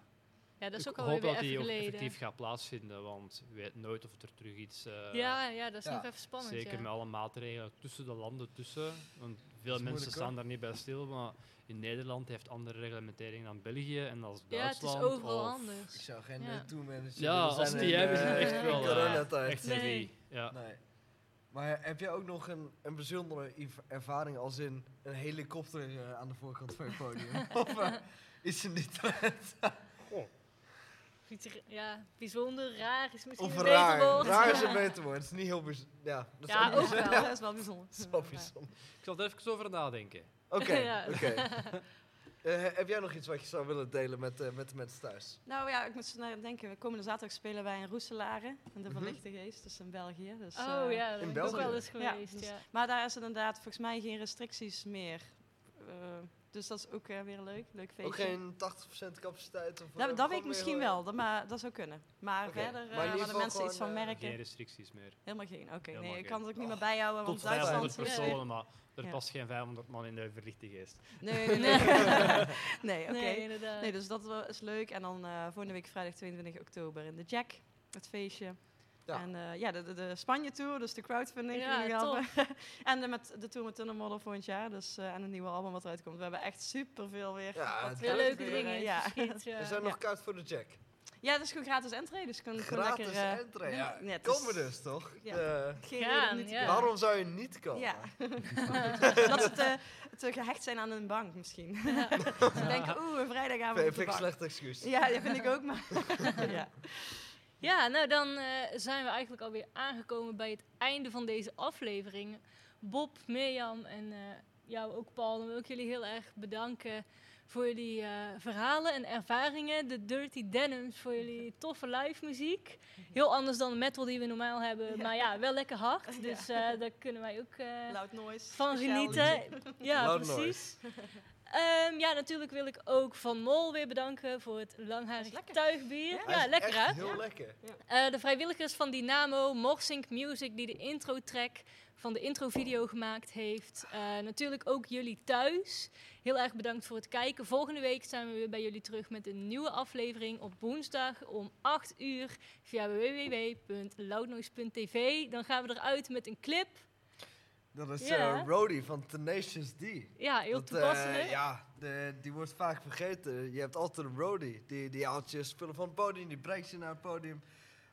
S3: Ja, dat is
S1: ik
S3: ook alweer
S1: hoop
S3: weer
S1: dat die
S3: even
S1: ook effectief gaat plaatsvinden, want je weet nooit of er terug iets... eh,
S3: Ja, ja, dat is
S2: Ja.
S3: nog even spannend.
S1: Zeker
S3: ja.
S1: met alle maatregelen tussen de landen tussen. Want veel mensen
S2: moeilijk,
S1: staan daar niet bij stil, maar in Nederland heeft andere reglementering dan België en als
S3: Ja, het is
S1: Duitsland.
S3: overal
S1: of-
S3: anders.
S2: Ik zou geen
S3: Ja.
S2: ja. tourmanager
S1: Ja, als die hebben, is het
S2: eh,
S1: echt wel eh,
S2: coronatijd.
S1: echt heavy.
S3: Nee.
S1: Ja.
S2: Nee. Maar heb jij ook nog een, een bijzondere ervaring als in een helikopter eh, aan de voorkant van je podium? of eh, is er niet
S3: r- Ja, bijzonder, raar is misschien
S2: Of
S3: een
S2: raar?
S3: beter woord.
S2: Raar is een beter woord. Het is niet heel bijzonder. Ja, dat is
S3: Ja, ook wel.
S4: Dat is wel bijzonder.
S2: Dat is wel bijzonder.
S1: Ik zal er even over nadenken.
S2: Oké,
S3: Ja.
S2: oké. Eh, heb jij nog iets wat je zou willen delen met, eh, met de mensen thuis?
S4: Nou ja, ik moet zo naar denken. We komende zaterdag spelen wij in Roeselare, in de
S2: Mhm.
S4: Verlichte Geest, dus in België. Dus,
S3: Oh
S4: eh,
S3: ja, daar
S2: in
S3: ben ik ook
S2: België?
S3: wel eens
S4: Ja,
S3: geweest.
S4: dus-
S3: Ja,
S4: Maar daar is inderdaad volgens mij geen restricties meer. Dus dat is ook eh, weer leuk. Leuk feestje.
S2: Ook geen 80% capaciteit? Of,
S4: Dat,
S2: eh,
S4: dat weet ik misschien wel, dat, maar dat zou kunnen. Maar
S2: Oké,
S4: verder,
S2: maar
S4: eh, de mensen iets van merken,
S1: Geen restricties meer.
S4: helemaal geen. Oké, nee, ik kan het ook niet meer bijhouden, want
S1: Tot 500
S4: Duitsland...
S1: personen, maar er
S4: Ja.
S1: past geen 500 man in de verlichte geest.
S4: Nee, nee, nee. nee, oké.
S3: Nee, inderdaad.
S4: Nee, dus dat is leuk. En dan eh volgende week vrijdag 22 oktober in de Jack, het feestje.
S2: Ja.
S4: En eh, ja, de, de, de Spanje-tour, dus de crowdfunding.
S3: Ja,
S4: die we hebben. en de, met de tour met Tunnel Model volgend jaar. Dus, eh, en een nieuwe album wat eruit komt. We hebben echt superveel weer.
S2: Ja,
S4: wat
S2: het
S3: Heel leuke dingen in
S4: Ja.
S3: het.
S2: Er zijn nog kaart voor de Jack.
S4: ja, dat is gewoon gratis entree. Dus gewoon
S2: Gratis
S4: lekker... eh,
S2: entree. Ja,
S4: het
S2: komen dus, toch?
S4: Ja.
S2: Eh,
S4: Geen
S3: Gaan,
S4: niet
S2: waarom zou je niet komen?
S4: Ja. dat ze te, te gehecht zijn aan een bank misschien. ze denken, oeh, een vrijdagavond
S2: Vind
S4: op
S2: ik slecht excuus.
S4: Ja, dat vind ik ook, maar... ja.
S3: Ja, nou dan eh, zijn we eigenlijk alweer aangekomen bij het einde van deze aflevering. Bob, Mirjam en eh, jou ook Paul, dan wil ik jullie heel erg bedanken voor jullie eh, verhalen en ervaringen. De Dirty Denims voor jullie toffe live muziek. Heel anders dan de metal die we normaal hebben, maar ja, wel lekker hard. Dus eh, daar kunnen wij ook eh,
S4: Loud noise.
S3: van
S4: speciaal
S3: genieten.
S4: liedje.
S3: Ja,
S2: Loud
S3: precies. Ehm, ja, natuurlijk wil ik ook Van Mol weer bedanken voor het langharig tuigbier. Ja, lekker hè?
S2: heel lekker.
S3: Eh, de vrijwilligers van Dynamo, Morsink Music, die de intro-track van de intro-video gemaakt heeft. Eh, natuurlijk ook jullie thuis. Heel erg bedankt voor het kijken. Volgende week zijn we weer bij jullie terug met een nieuwe aflevering op woensdag om 8 uur via www.loudnoise.tv. Dan gaan we eruit met een clip.
S2: Dat is
S3: Ja.
S2: eh Rody van Tenacious D.
S3: Ja, heel
S2: Dat, eh,
S3: toepasselijk.
S2: ja, de, die wordt vaak vergeten. Je hebt altijd een roadie. Die, die haalt je spullen van het podium, die brengt je naar het podium.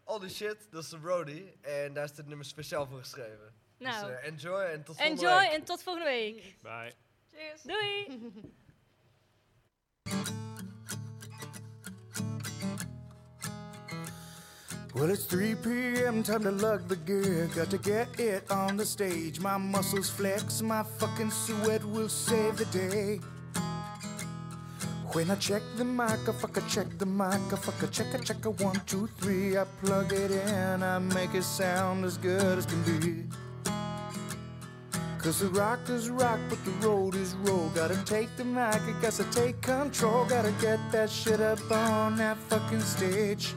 S2: Al die shit, dat is een roadie. En daar is dit nummer speciaal voor geschreven.
S3: Nou,
S2: dus eh, enjoy en tot volgende
S3: enjoy
S2: week.
S3: en tot volgende week.
S1: Bye.
S4: Cheers.
S3: Doei!
S15: Well, it's 3 p.m., time to lug the gear. Got to get it on the stage. My muscles flex, my fucking sweat will save the day. When I check the mic, I fuck, I check the mic, I fuck, I check, I check one, two, three. I plug it in, I make it sound as good as can be. Cause the rock is rock, but the road is roll. Gotta take the mic, I guess I take control. Gotta get that shit up on that fucking stage.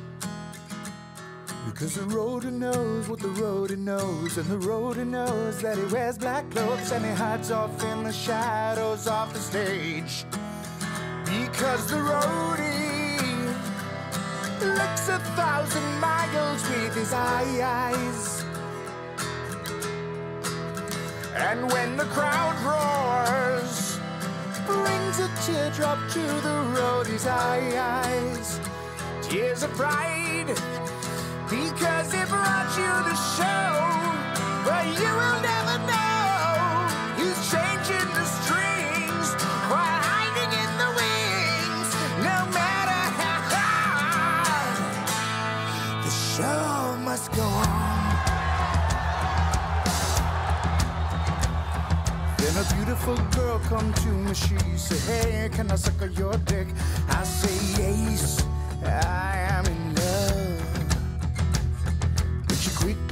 S15: Because the roader knows what the roader knows, and the roader knows that he wears black clothes and he hides off in the shadows off the stage. Because the roadie looks a thousand miles with his eyes. And when the crowd roars, brings a teardrop to the roadie's eyes. Tears of pride, because it brought you the show. But you will never know changing the strings while hiding in the wings. No matter how the show must go on. Then a beautiful girl come to me, she say, hey, can I suckle your dick? I say, yes, I am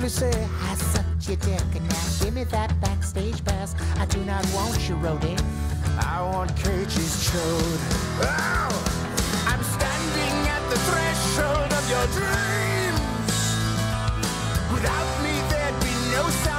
S15: you say,
S16: I sucked your dick, and now give me that backstage pass. I do not want your rody.
S15: I want cages chode. Oh! I'm standing at the threshold of your dreams. Without me, there'd be no sound.